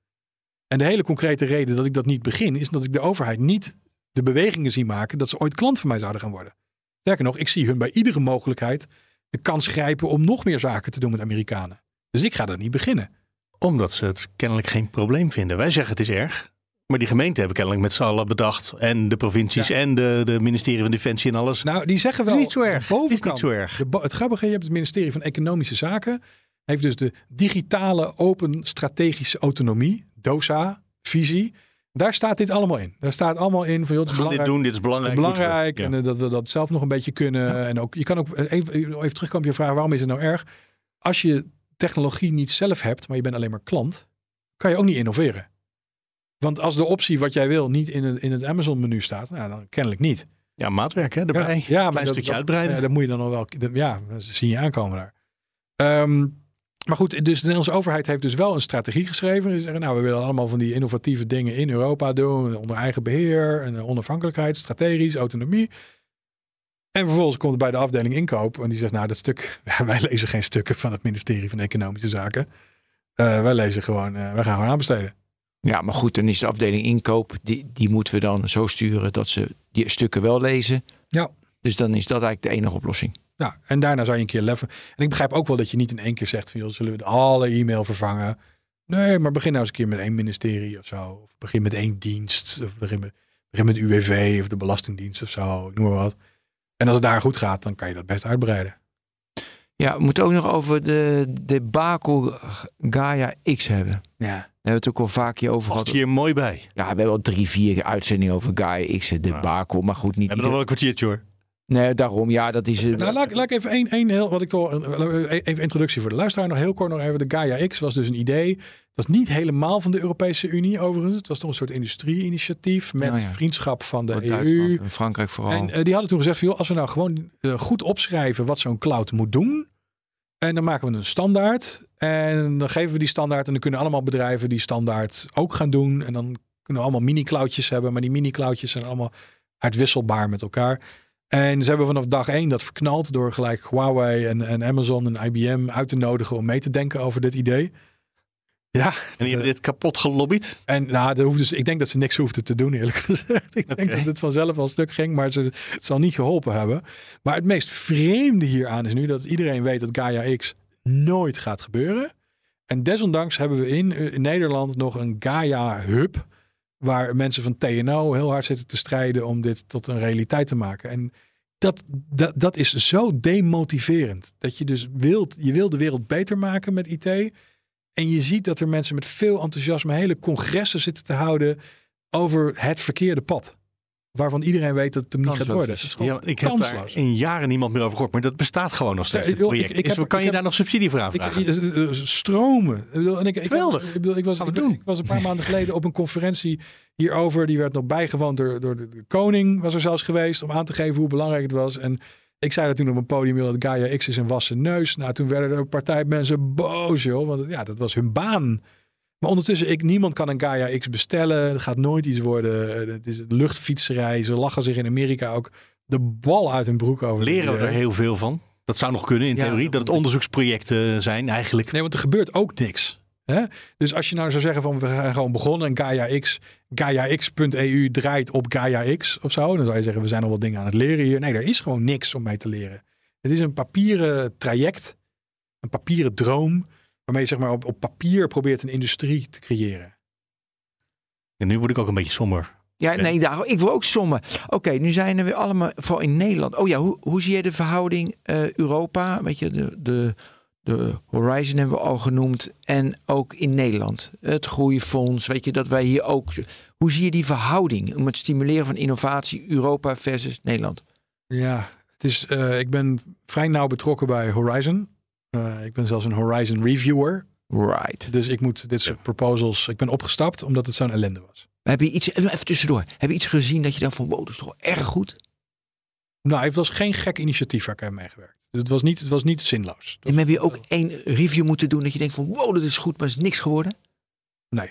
En de hele concrete reden dat ik dat niet begin, is dat ik de overheid niet de bewegingen zie maken dat ze ooit klant van mij zouden gaan worden. Sterker nog, ik zie hun bij iedere mogelijkheid de kans grijpen om nog meer zaken te doen met Amerikanen. Dus ik ga daar niet beginnen. Omdat ze het kennelijk geen probleem vinden. Wij zeggen het is erg. Maar die gemeenten hebben kennelijk met z'n allen bedacht. En de provincies Ja. en de, de ministerie van Defensie en alles. Nou, die zeggen Het wel. is niet zo erg. Het is niet bovenkant, zo erg. de het grappige, je hebt het ministerie van Economische Zaken. Heeft dus de digitale open strategische autonomie, DOSA, visie. Daar staat dit allemaal in. Daar staat allemaal in van joh, het is gaan dit belangrijk. doen, dit is belangrijk. belangrijk en eh, dat we dat zelf nog een beetje kunnen. En ook, je kan ook even, even terugkomen op je vraag, waarom is het nou erg? Als je technologie niet zelf hebt, maar je bent alleen maar klant, kan je ook niet innoveren. Want als de optie wat jij wil niet in het, in het Amazon menu staat, nou, dan kennelijk niet. Ja, maatwerk hè. Ja, maar dat, stukje dat- uitbreiden. Ja, dat moet je dan nog wel. dat- Ja, dat zie je aankomen daar. Ehm, maar goed, dus de Nederlandse overheid heeft dus wel een strategie geschreven. Ze zeggen, nou, we willen allemaal van die innovatieve dingen in Europa doen. Onder eigen beheer, en onafhankelijkheid, strategisch, autonomie. En vervolgens komt het bij de afdeling inkoop. En die zegt, nou, dat stuk, wij lezen geen stukken van het ministerie van Economische Zaken. Eh, wij lezen gewoon, eh, wij gaan gewoon aanbesteden. Ja, maar goed, dan is de afdeling inkoop, die, die moeten we dan zo sturen dat ze die stukken wel lezen. Ja. Dus dan is dat eigenlijk de enige oplossing. Nou, en daarna zou je een keer leffen. En ik begrijp ook wel dat je niet in één keer zegt van, joh, zullen we alle e-mail vervangen? Nee, maar begin nou eens een keer met één ministerie of zo. Of begin met één dienst. Of begin met, begin met UWV of de Belastingdienst of zo. Ik noem maar wat. En als het daar goed gaat, dan kan je dat best uitbreiden. Ja, we moeten ook nog over de debacle Gaia X hebben. Ja. Daar hebben we het ook al vaak hier over Past gehad. hier mooi bij. We Ja, we hebben al drie, vier uitzendingen over Gaia X, de debacle. Maar goed, niet hebben nog wel een kwartiertje hoor. Nee, daarom. Ja, dat is... eh, Nou, laat, laat ik even één, één heel, wat ik toch, even introductie voor de luisteraar. Nog heel kort nog even. De Gaia X was dus een idee. Het was niet helemaal van de Europese Unie overigens. Het was toch een soort industrie-initiatief met Nou ja. vriendschap van de EU. Frankrijk vooral. En eh, die hadden toen gezegd, van, joh, als we nou gewoon eh, goed opschrijven wat zo'n cloud moet doen. En dan maken we een standaard. En dan geven we die standaard. En dan kunnen allemaal bedrijven die standaard ook gaan doen. En dan kunnen we allemaal mini-cloudjes hebben. Maar die mini-cloudjes zijn allemaal uitwisselbaar met elkaar. En ze hebben vanaf dag één dat verknald door gelijk Huawei en, en Amazon en IBM uit te nodigen om mee te denken over dit idee. Ja, En die hebben dit kapot gelobbyd. en nou, dat ze, ik denk dat ze niks hoefden te doen, eerlijk gezegd. Ik denk dat het vanzelf al stuk ging, maar ze, het zal niet geholpen hebben. Maar het meest vreemde hieraan is nu dat iedereen weet dat Gaia X nooit gaat gebeuren. En desondanks hebben we in, in Nederland nog een Gaia Hub. Waar mensen van TNO heel hard zitten te strijden om dit tot een realiteit te maken. En dat, dat, dat is zo demotiverend. Dat je dus wilt, je wil de wereld beter maken met IT. En je ziet dat er mensen met veel enthousiasme hele congressen zitten te houden over het verkeerde pad. Waarvan iedereen weet dat het hem niet gaat worden. is. Het is gewoon Ja, ik heb kansloos. daar in jaren niemand meer over gehoord. Maar dat bestaat gewoon nog steeds. Ja, joh, project. ik- ik Is- heb- kan ik je heb- daar nog subsidie voor Ik, aanvragen? stromen. Ik bedoel, en ik, ik, was, Geweldig. ik, bedoel, ik, was, ik, ik een paar maanden geleden op een conferentie hierover. Die werd nog bijgewoond door, door de, de koning. Was er zelfs geweest om aan te geven hoe belangrijk het was. En ik zei dat toen op een podium. Dat Gaia X is een wassen neus. Nou, toen werden er ook partijmensen boos, joh. Want ja, dat was hun baan. Maar ondertussen, ik, niemand kan een Gaia X bestellen. Het gaat nooit iets worden. Eh, Het is luchtfietserij. Ze lachen zich in Amerika ook de bal uit hun broek over. Leren we er heel veel van? Dat zou nog kunnen in Ja, theorie. Dat het onderzoeksprojecten zijn eigenlijk. Nee, want er gebeurt ook niks. Hè? Dus als je nou zou zeggen van we zijn gewoon begonnen en Gaia X, GaiaX.eu draait op Gaia X of zo. Dan zou je zeggen we zijn al wat dingen aan het leren hier. Nee, er is gewoon niks om mee te leren. Het is een papieren traject, een papieren droom, waarmee je zeg maar op, op papier probeert een industrie te creëren. En nu word ik ook een beetje somber. Ja, nee, daar, ik wil ook sommen. Oké, nu zijn er weer allemaal, vooral in Nederland. Oh ja, hoe, hoe zie je de verhouding eh, Europa? Weet je, de, de, de Horizon hebben we al genoemd. En ook in Nederland. Het Groeifonds, weet je, dat wij hier ook... Hoe zie je die verhouding om het stimuleren van innovatie Europa versus Nederland? Ja, het is, eh, ik ben vrij nauw betrokken bij Horizon. Eh, ik ben zelfs een Horizon reviewer. Right. Dus ik moet dit soort proposals. Ik ben opgestapt omdat het zo'n ellende was. Heb je iets, even tussendoor, heb je iets gezien dat je dan van, wow, dat is toch wel erg goed? Nou, het was geen gek initiatief waar ik aan meegewerkt. Dus het was niet, het was niet zinloos. En heb je ook één review moeten doen dat je denkt van, wow, dat is goed, maar is niks geworden? Nee.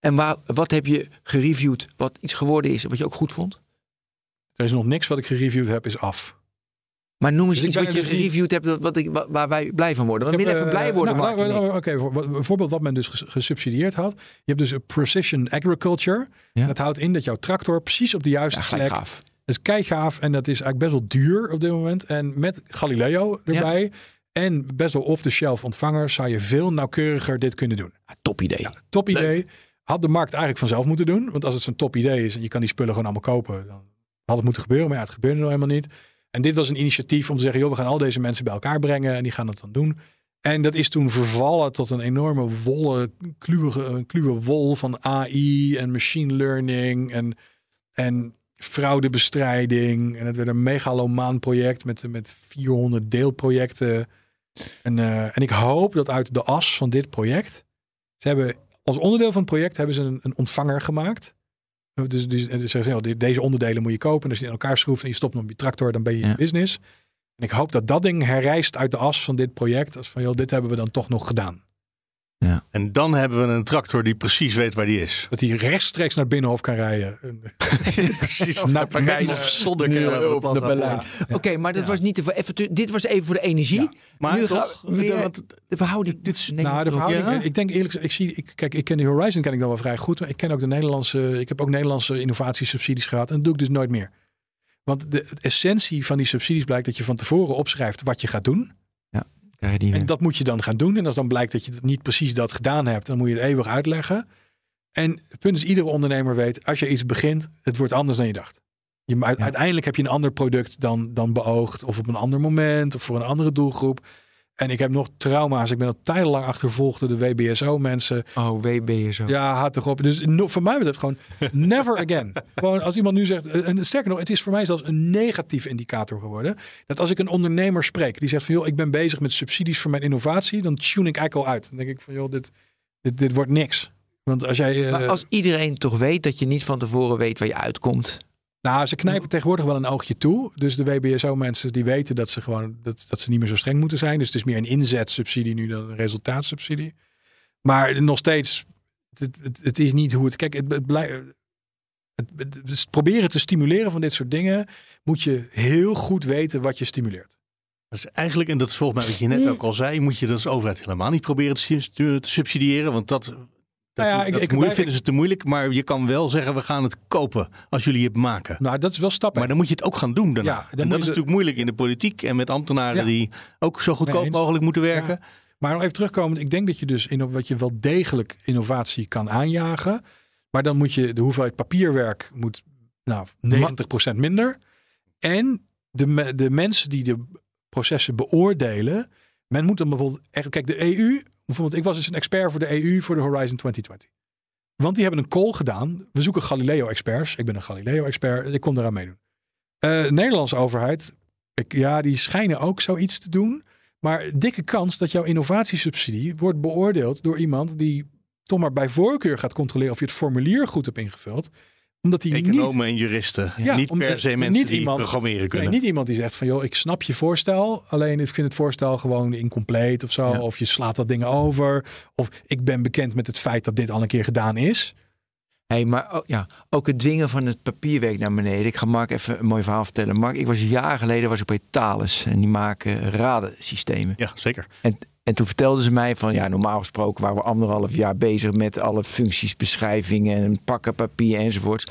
En waar, wat heb je gereviewd wat iets geworden is en wat je ook goed vond? Er is nog niks wat ik gereviewd heb, is af. Maar noem eens Dus iets wat je dus gereviewd hebt wat ik, wa- waar wij blij van worden. Want Ik meer heb, even eh, blij worden nou, nou, nou, Oké, bijvoorbeeld wat men dus ges- gesubsidieerd had. Je hebt dus een precision agriculture. Ja. Dat houdt in dat jouw tractor precies op de juiste Ja, plek... gaaf. Dat is keigaaf en dat is eigenlijk best wel duur op dit moment. En met Galileo erbij en best wel off-the-shelf ontvangers... zou je veel nauwkeuriger dit kunnen doen. Ja, top idee. Ja, top idee. Had de markt eigenlijk vanzelf moeten doen. Want als het zo'n top idee is en je kan die spullen gewoon allemaal kopen, dan had het moeten gebeuren. Maar ja, het gebeurde nou helemaal niet. En dit was een initiatief om te zeggen, joh, we gaan al deze mensen bij elkaar brengen en die gaan het dan doen. En dat is toen vervallen tot een enorme wolle, kluwe wol van AI en machine learning en, en fraudebestrijding. En het werd een megalomaan project met, met 400 deelprojecten. En, eh, en ik hoop dat uit de as van dit project, ze hebben als onderdeel van het project hebben ze een, een ontvanger gemaakt. Dus, dus, dus zeggen deze onderdelen moet je kopen. En als je die in elkaar schroeft en je stopt hem op je tractor, dan ben je in Ja. business. En ik hoop dat dat ding herrijst uit de as van dit project. Als van, joh, dit hebben we dan toch nog gedaan. En dan hebben we een tractor die precies weet waar die is. Dat hij rechtstreeks naar Binnenhof kan rijden. En- precies. naar Met of zonder op de Berlijn. Oké, maar dat Ja. was niet de, even, dit was even voor de energie. Ja. Maar Nu toch, gaan we weer- want De verhouding. Dit nou, de verhouding. Ja. Ik denk eerlijk gezegd, ik zie, ik, kijk, ik ken de Horizon ken ik dan wel vrij goed, maar ik ken ook de Nederlandse. Ik heb ook Nederlandse innovatiesubsidies gehad en dat doe ik dus nooit meer. Want de essentie van die subsidies blijkt dat je van tevoren opschrijft wat je gaat doen. Krijg je. En dat moet je dan gaan doen. En als dan blijkt dat je niet precies dat gedaan hebt, dan moet je het eeuwig uitleggen. En het punt is, iedere ondernemer weet, als je iets begint, het wordt anders dan je dacht. Je, uit- Uiteindelijk heb je een ander product dan, dan beoogd. Of op een ander moment. Of voor een andere doelgroep. En ik heb nog trauma's. Ik ben al tijdenlang achtervolgd door de WBSO-mensen. Oh, WB zo. Ja, haat toch op. Dus no, voor mij betreft gewoon never again. gewoon als iemand nu zegt, en sterker nog, het is voor mij zelfs een negatieve indicator geworden. Dat als ik een ondernemer spreek die zegt van joh, ik ben bezig met subsidies voor mijn innovatie, dan tune ik eigenlijk al uit. Dan denk ik van joh, dit, dit, dit wordt niks. Want als jij. eh, Maar als iedereen toch weet dat je niet van tevoren weet waar je uitkomt. Nou, ze knijpen tegenwoordig wel een oogje toe. Dus de WBSO-mensen die weten dat ze gewoon dat, dat ze niet meer zo streng moeten zijn. Dus het is meer een inzetsubsidie nu dan een resultaatsubsidie. Maar nog steeds, het, het, het is niet hoe het. Kijk, het, het blijft. Het, het, het proberen te stimuleren van dit soort dingen moet je heel goed weten wat je stimuleert. Dus eigenlijk, en dat is volgens mij wat je net ook al zei, moet je dat als overheid helemaal niet proberen te subsidiëren. Want dat, dat, Nou ja, ik- dat ik- moeilijk vinden ze te moeilijk. Maar je kan wel zeggen, we gaan het kopen als jullie het maken. Nou, dat is wel stappen. Maar dan moet je het ook gaan doen daarna. Ja, dan en dat is de- natuurlijk moeilijk in de politiek en met ambtenaren Ja. die ook zo goedkoop mogelijk moeten werken. Maar nog even terugkomend, ik denk dat je dus in wat je wel degelijk innovatie kan aanjagen. Maar dan moet je de hoeveelheid papierwerk moet nou 90% minder. En de, de mensen die de processen beoordelen, men moet dan bijvoorbeeld echt, kijk, de EU, bijvoorbeeld, ik was dus een expert voor de EU voor de Horizon 2020. Want die hebben een call gedaan. We zoeken Galileo-experts. Ik ben een Galileo-expert. Ik kon eraan meedoen. Eh, de Nederlandse overheid, ik, ja, die schijnen ook zoiets te doen. Maar dikke kans dat jouw innovatiesubsidie wordt beoordeeld door iemand die toch maar bij voorkeur gaat controleren of je het formulier goed hebt ingevuld. Omdat hij niet, en juristen. Ja, niet om- per se eh, mensen niet die iemand- programmeren nee, kunnen. niet iemand die zegt van joh, ik snap je voorstel. Alleen ik vind het voorstel gewoon incompleet of zo. Ja. Of je slaat wat dingen over. Of ik ben bekend met het feit dat dit al een keer gedaan is. Hey, maar ook, ja, ook het dwingen van het papierwerk naar beneden. Ik ga Mark even een mooi verhaal vertellen. Mark, ik was jaren geleden was ik bij Thales en die maken radensystemen. Ja, zeker. En toen vertelden ze mij van ja, normaal gesproken waren we anderhalf jaar bezig met alle functies, beschrijvingen en pakken papier enzovoorts.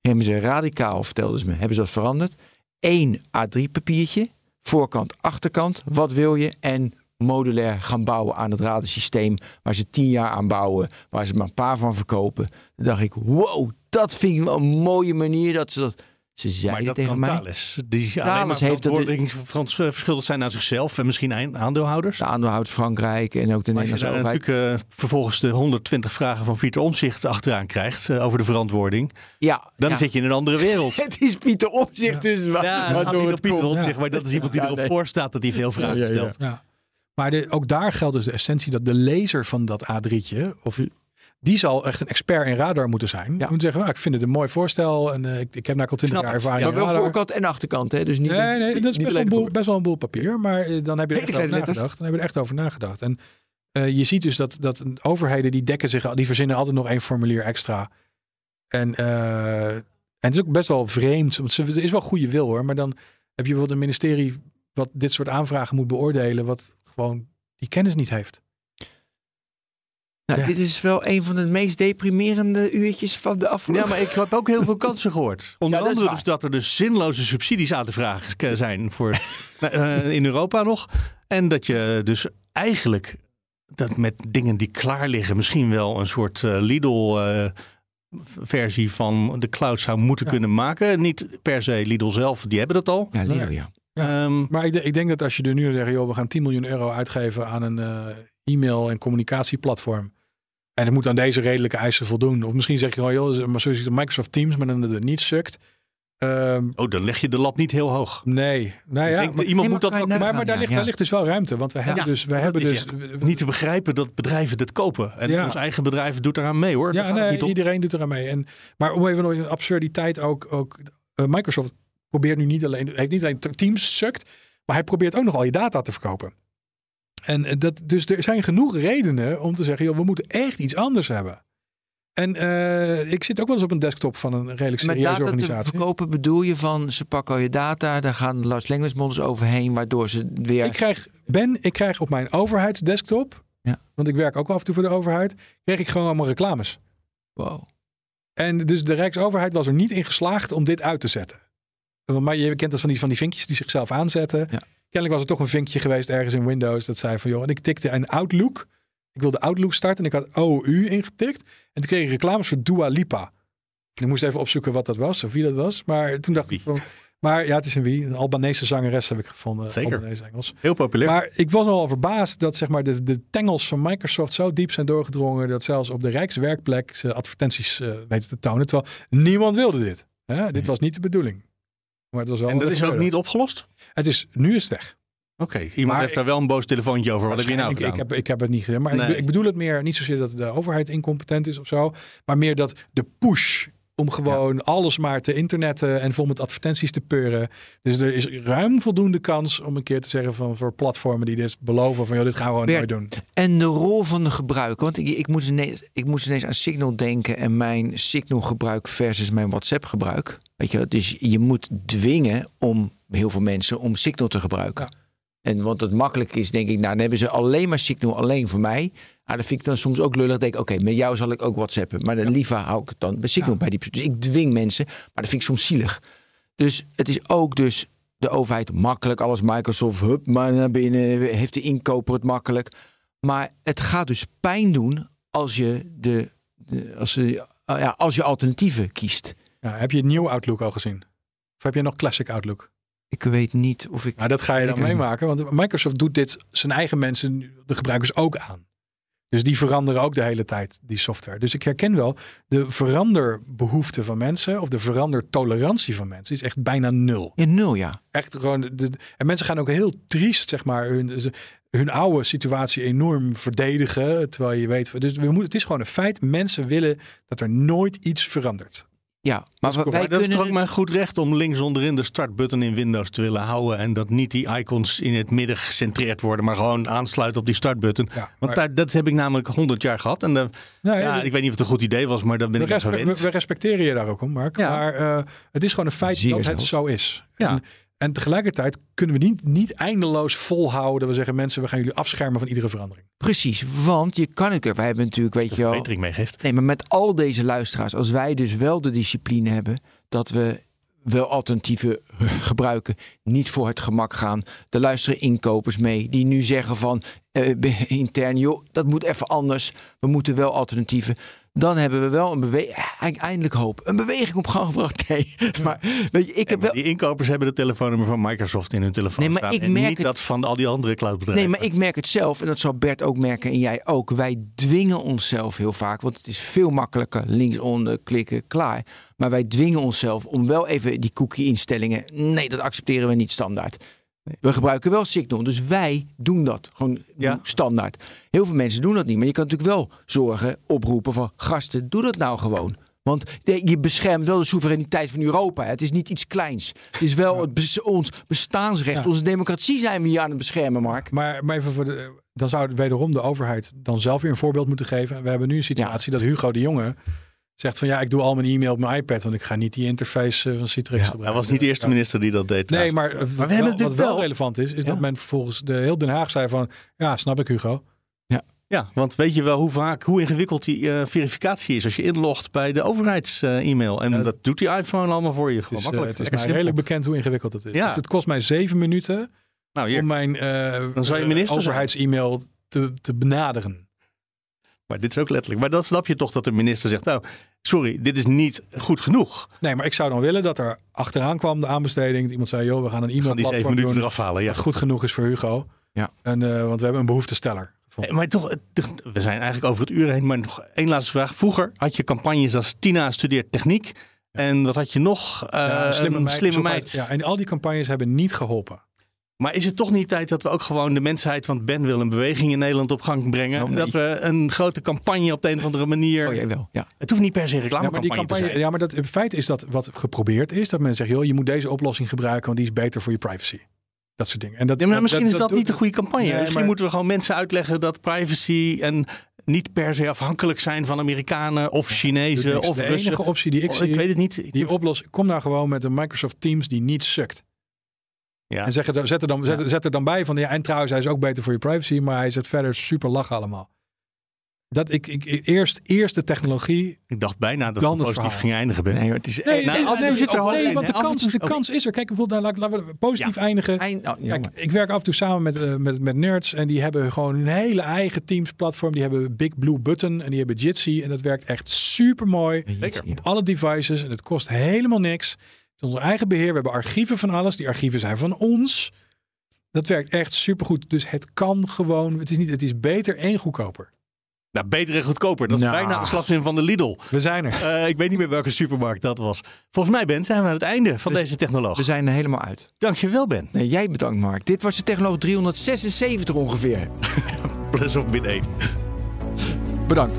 Hebben ze radicaal, vertelden ze me, hebben ze dat veranderd. Eén A3 papiertje, voorkant, achterkant, wat wil je? En modulair gaan bouwen aan het radensysteem waar ze tien jaar aan bouwen, waar ze maar een paar van verkopen. Dan dacht ik, wow, dat vind ik wel een mooie manier dat ze dat... Ze Maar zeiden dat tegen kan mij. Thales. Die alleen maar heeft verantwoording Frans eh, verschuldigd zijn aan zichzelf en misschien aan- aandeelhouders. De aandeelhoudt Frankrijk en ook de Maar als je Nederlandse overheid. natuurlijk eh, vervolgens de 120 vragen van Pieter Omzicht achteraan krijgt eh, over de verantwoording, Ja, dan ja. zit je in een andere wereld. Het is Pieter Omzicht dus. Ja, niet het Pieter. Omtzigt, maar dat is iemand die erop nee. voor staat dat hij veel vragen stelt. Ja. Maar de, ook daar geldt dus de essentie dat de lezer van dat A3'tje, of die zal echt een expert in radar moeten zijn. Ja. Moet zeggen, nou, ik vind het een mooi voorstel en eh, ik, ik heb daar al twintig jaar ervaring Maar in wel voorkant en achterkant, hè? Dus niet, Nee, nee, dat is best wel, een boel, de best wel een boel papier. Maar eh, dan heb je er echt over nagedacht. Dan heb je er echt over nagedacht. En eh, je ziet dus dat, dat overheden die dekken zich, die verzinnen altijd nog één formulier extra. En, en het is ook best wel vreemd. Want ze- er is wel goede wil hoor. Maar dan heb je bijvoorbeeld een ministerie wat dit soort aanvragen moet beoordelen. Wat gewoon die kennis niet heeft. Nou, Ja. Dit is wel een van de meest deprimerende uurtjes van de afgelopen... Ja, maar ik heb ook heel veel kansen gehoord. Onder Ja, dat andere waar. dus dat er dus zinloze subsidies aan te vragen zijn voor, eh, in Europa nog. En dat je dus eigenlijk dat met dingen die klaar liggen misschien wel een soort eh, Lidl-versie van de cloud zou moeten Ja. kunnen maken. Niet per se Lidl zelf, die hebben dat al. Ja, Lidl, ja. Ja. Ehm, Maar ik, ik denk dat als je er nu zegt, joh, we gaan 10 miljoen euro uitgeven aan een eh, e-mail en communicatieplatform. En het moet aan deze redelijke eisen voldoen. Of misschien zeg je gewoon, joh, maar zo het Microsoft Teams, maar dan dat het niet sukt. Ehm, oh, dan leg je de lat niet heel hoog. nee, nou ja. denk, maar, iemand moet dat maar ook maar, maar daar, ja, ligt, ja. daar ligt dus wel ruimte. Want we hebben dus, we hebben dus niet te begrijpen dat bedrijven dit kopen. En Ja. ons eigen bedrijf doet eraan mee hoor. Daar Ja, nee, iedereen doet eraan mee. En, maar om even nog een absurditeit ook. ook eh, Microsoft probeert nu niet alleen, heeft niet alleen Teams sukt, maar hij probeert ook nog al je data te verkopen. En eh, dat, dus er zijn genoeg redenen om te zeggen, joh, we moeten echt iets anders hebben. En eh, ik zit ook wel eens op een desktop van een redelijk Met serieuze data te organisatie. verkopen bedoel je van ze pakken al je data, daar gaan large language models overheen, waardoor ze weer... Ik krijg, Ben, ik krijg op mijn overheidsdesktop, Ja. want ik werk ook af en toe voor de overheid, krijg ik gewoon allemaal reclames. Wow. En dus de Rijksoverheid was er niet in geslaagd om dit uit te zetten. Maar je kent dat van die, van die vinkjes die zichzelf aanzetten. Ja. Kennelijk was er toch een vinkje geweest ergens in Windows dat zei van joh, en ik tikte een Outlook. Ik wilde Outlook starten en ik had OU ingetikt. En toen kreeg ik reclames voor Dua Lipa. Ik moest even opzoeken wat dat was of wie dat was. Maar toen dacht Wie? ik van... Maar ja, het is een wie. Een Albanese zangeres heb ik gevonden. Zeker. Albanese Engels. Heel populair. Maar ik was nogal verbaasd dat zeg maar, de, de tengels van Microsoft zo diep zijn doorgedrongen. dat zelfs op de Rijkswerkplek ze advertenties eh, weten te tonen. Terwijl niemand wilde dit. Hè? Dit was niet de bedoeling. Maar het was wel en dat is ook niet opgelost? Het is, nu is het weg. Oké, iemand Maar heeft ik- daar wel een boos telefoontje over. Wat heb je nou gedaan? ik, heb, ik heb het niet gedaan. Maar Nee. ik, ik bedoel het meer, niet zozeer dat de overheid incompetent is of zo. Maar meer dat de push om gewoon alles maar te internetten en vol met advertenties te peuren. Dus er is ruim voldoende kans om een keer te zeggen van voor platformen die dit beloven van joh, dit gaan we gewoon Bert, nooit doen. En de rol van de gebruiker. Want ik, ik, moest ineens, ik moest ineens aan Signal denken en mijn Signal gebruik versus mijn WhatsApp gebruik. Weet je, dus je moet dwingen om heel veel mensen om Signal te gebruiken. Ja. En wat het makkelijk is, denk ik, nou, dan hebben ze alleen maar Signal alleen voor mij. Ah, dat vind ik dan soms ook lullig. Denk ik, oké, met jou zal ik ook WhatsAppen. Maar dan liever hou ik het dan bij Signal bij die. Dus ik dwing mensen, maar dat vind ik soms zielig. Dus het is ook dus de overheid makkelijk. Alles Microsoft, hup, maar naar binnen. Heeft de inkoper het makkelijk. Maar het gaat dus pijn doen als je, de, de- als, je, ah ja, als je alternatieven kiest. Ja, heb je het nieuwe Outlook al gezien? Of heb je nog Classic Outlook? Ik weet niet of ik. Nou, dat ga je dan meemaken. Want Microsoft doet dit zijn eigen mensen, de gebruikers, ook aan. Dus die veranderen ook de hele tijd, die software. Dus ik herken wel, de veranderbehoefte van mensen, of de verandertolerantie van mensen, is echt bijna nul. Ja, nul ja. Echt gewoon, de, en mensen gaan ook heel triest, zeg maar, hun, hun oude situatie enorm verdedigen. Terwijl je weet, dus we moeten, het is gewoon een feit, mensen willen dat er nooit iets verandert. Ja, maar wij correct. Maar dat is kunnen. toch ook maar goed recht om links onderin de startbutton in Windows te willen houden. En dat niet die icons in het midden gecentreerd worden, maar gewoon aansluiten op die startbutton. Ja, Want daar, dat heb ik namelijk 100 jaar gehad. En ja, ja, ik weet niet of het een goed idee was, maar dan ben we, ik respe- gewend. we, we respecteren je daar ook om, Mark. Ja. Maar eh, het is gewoon een feit Zeer dat het zo is. Ja. En, en tegelijkertijd kunnen we niet, niet eindeloos volhouden. Dat we zeggen, mensen, we gaan jullie afschermen van iedere verandering. Precies, want je kan het. Wij hebben natuurlijk, weet de je wel. verbetering meegeeft. Nee, maar met al deze luisteraars, als wij dus wel de discipline hebben dat we wel alternatieven gebruiken, niet voor het gemak gaan. Er luisteren inkopers mee die nu zeggen van eh, intern, joh, dat moet even anders. We moeten wel alternatieven. Dan hebben we wel een beweging, eindelijk hoop, een beweging op gang gebracht. Nee, maar weet je, ik heb wel. Die inkopers hebben de telefoonnummer van Microsoft in hun telefoon Nee, maar staan. ik en merk niet het- dat van al die andere cloudbedrijven. Nee, maar ik merk het zelf en dat zal Bert ook merken en jij ook. Wij dwingen onszelf heel vaak, want het is veel makkelijker linksonder klikken, klaar. Maar wij dwingen onszelf om wel even die cookie-instellingen. Nee, dat accepteren we niet standaard. We gebruiken wel Signal, dus wij doen dat gewoon Ja. standaard. Heel veel mensen doen dat niet, maar je kan natuurlijk wel zorgen, oproepen van gasten, doe dat nou gewoon. Want je beschermt wel de soevereiniteit van Europa. Het is niet iets kleins. Het is wel het bes- ons bestaansrecht, Ja. onze democratie zijn we hier aan het beschermen, Mark. Maar, maar even voor de, dan zou wederom de overheid dan zelf weer een voorbeeld moeten geven. We hebben nu een situatie dat Hugo de Jonge zegt van ja, ik doe al mijn e-mail op mijn iPad, want ik ga niet die interface eh, van Citrix Hij gebruiken. was niet de eerste Ja. minister die dat deed. Nee, maar, eh, wat, hebben wel, natuurlijk wat wel wel- relevant is, is Ja. dat men volgens de heel Den Haag zei van ja, snap ik Hugo. Ja, want weet je wel hoe vaak, hoe ingewikkeld die eh, verificatie is als je inlogt bij de overheids-e-mail. en Ja, dat doet die iPhone allemaal voor je. Het Gewoon is, makkelijk. het is lekker mij simpel. redelijk bekend hoe ingewikkeld het is. Ja. Het, het kost mij zeven minuten Nou, hier. om mijn zijn. overheids-e-mail te, te benaderen. Maar dit is ook letterlijk. Maar dan snap je toch dat de minister zegt, nou, sorry, dit is niet goed genoeg. Nee, maar ik zou dan willen dat er achteraan kwam de aanbesteding. Dat iemand zei, joh, we gaan een Van die zeven e-mailplatform minuten doen eraf halen. Ja. wat goed genoeg is voor Hugo. Ja. En, eh, want we hebben een behoeftesteller. Eh, Maar toch, we zijn eigenlijk over het uur heen. Maar nog één laatste vraag. Vroeger had je campagnes als Tina studeert techniek. En wat had je nog? Eh, Ja, een slimme meid. is ook uit- Ja, en al die campagnes hebben niet geholpen. Maar is het toch niet tijd dat we ook gewoon de mensheid, want Ben wil een beweging in Nederland op gang brengen. Oh, nee. Dat we een grote campagne op de een of andere manier. Oh, jij wel, ja. Het hoeft niet per se een Ja, maar die reclamecampagne te zijn. ja, maar dat, het feit is dat wat geprobeerd is, dat men zegt, joh, je moet deze oplossing gebruiken, want die is beter voor je privacy. Dat soort dingen. En dat, Ja, maar misschien is dat, niet de goede campagne. Nee, misschien maar- moeten we gewoon mensen uitleggen dat privacy en niet per se afhankelijk zijn van Amerikanen of Chinezen of De Russen. enige optie die ik Oh, zie, ik weet het niet. Ik- die oplossing, kom nou gewoon met een Microsoft Teams die niet sukt. Ja. En zeg er, zet, er dan, zet, zet er dan bij van, ja, en trouwens, hij is ook beter voor je privacy, maar hij zet verder super lachen allemaal. Dat ik, ik eerst, eerst de technologie. Ik dacht bijna dat Dan het positief verhaal. ging eindigen. Ben. Nee, het is Nee, nou, nee, nee, zit er nee, want de kans, de kans is er. Kijk, bijvoorbeeld, nou, laten we positief eindigen. Eind, oh, Kijk, ik werk af en toe samen met, eh, met, met nerds en die hebben gewoon hun hele eigen Teams platform. Die hebben Big Blue Button en die hebben Jitsi en dat werkt echt super mooi Zeker. op alle devices en het kost helemaal niks. Het is onze eigen beheer. We hebben archieven van alles. Die archieven zijn van ons. Dat werkt echt super goed. Dus het kan gewoon. Het is niet. Het is beter en goedkoper. Nou, beter en goedkoper. Dat is Nou. bijna de slagzin van de Lidl. We zijn er. Eh, ik weet niet meer welke supermarkt dat was. Volgens mij, Ben, zijn we aan het einde van Dus deze technoloog. We zijn er helemaal uit. Dankjewel, Ben. Nee, jij bedankt, Mark. Dit was de Technoloog 376 ongeveer. Plus of min 1. Bedankt.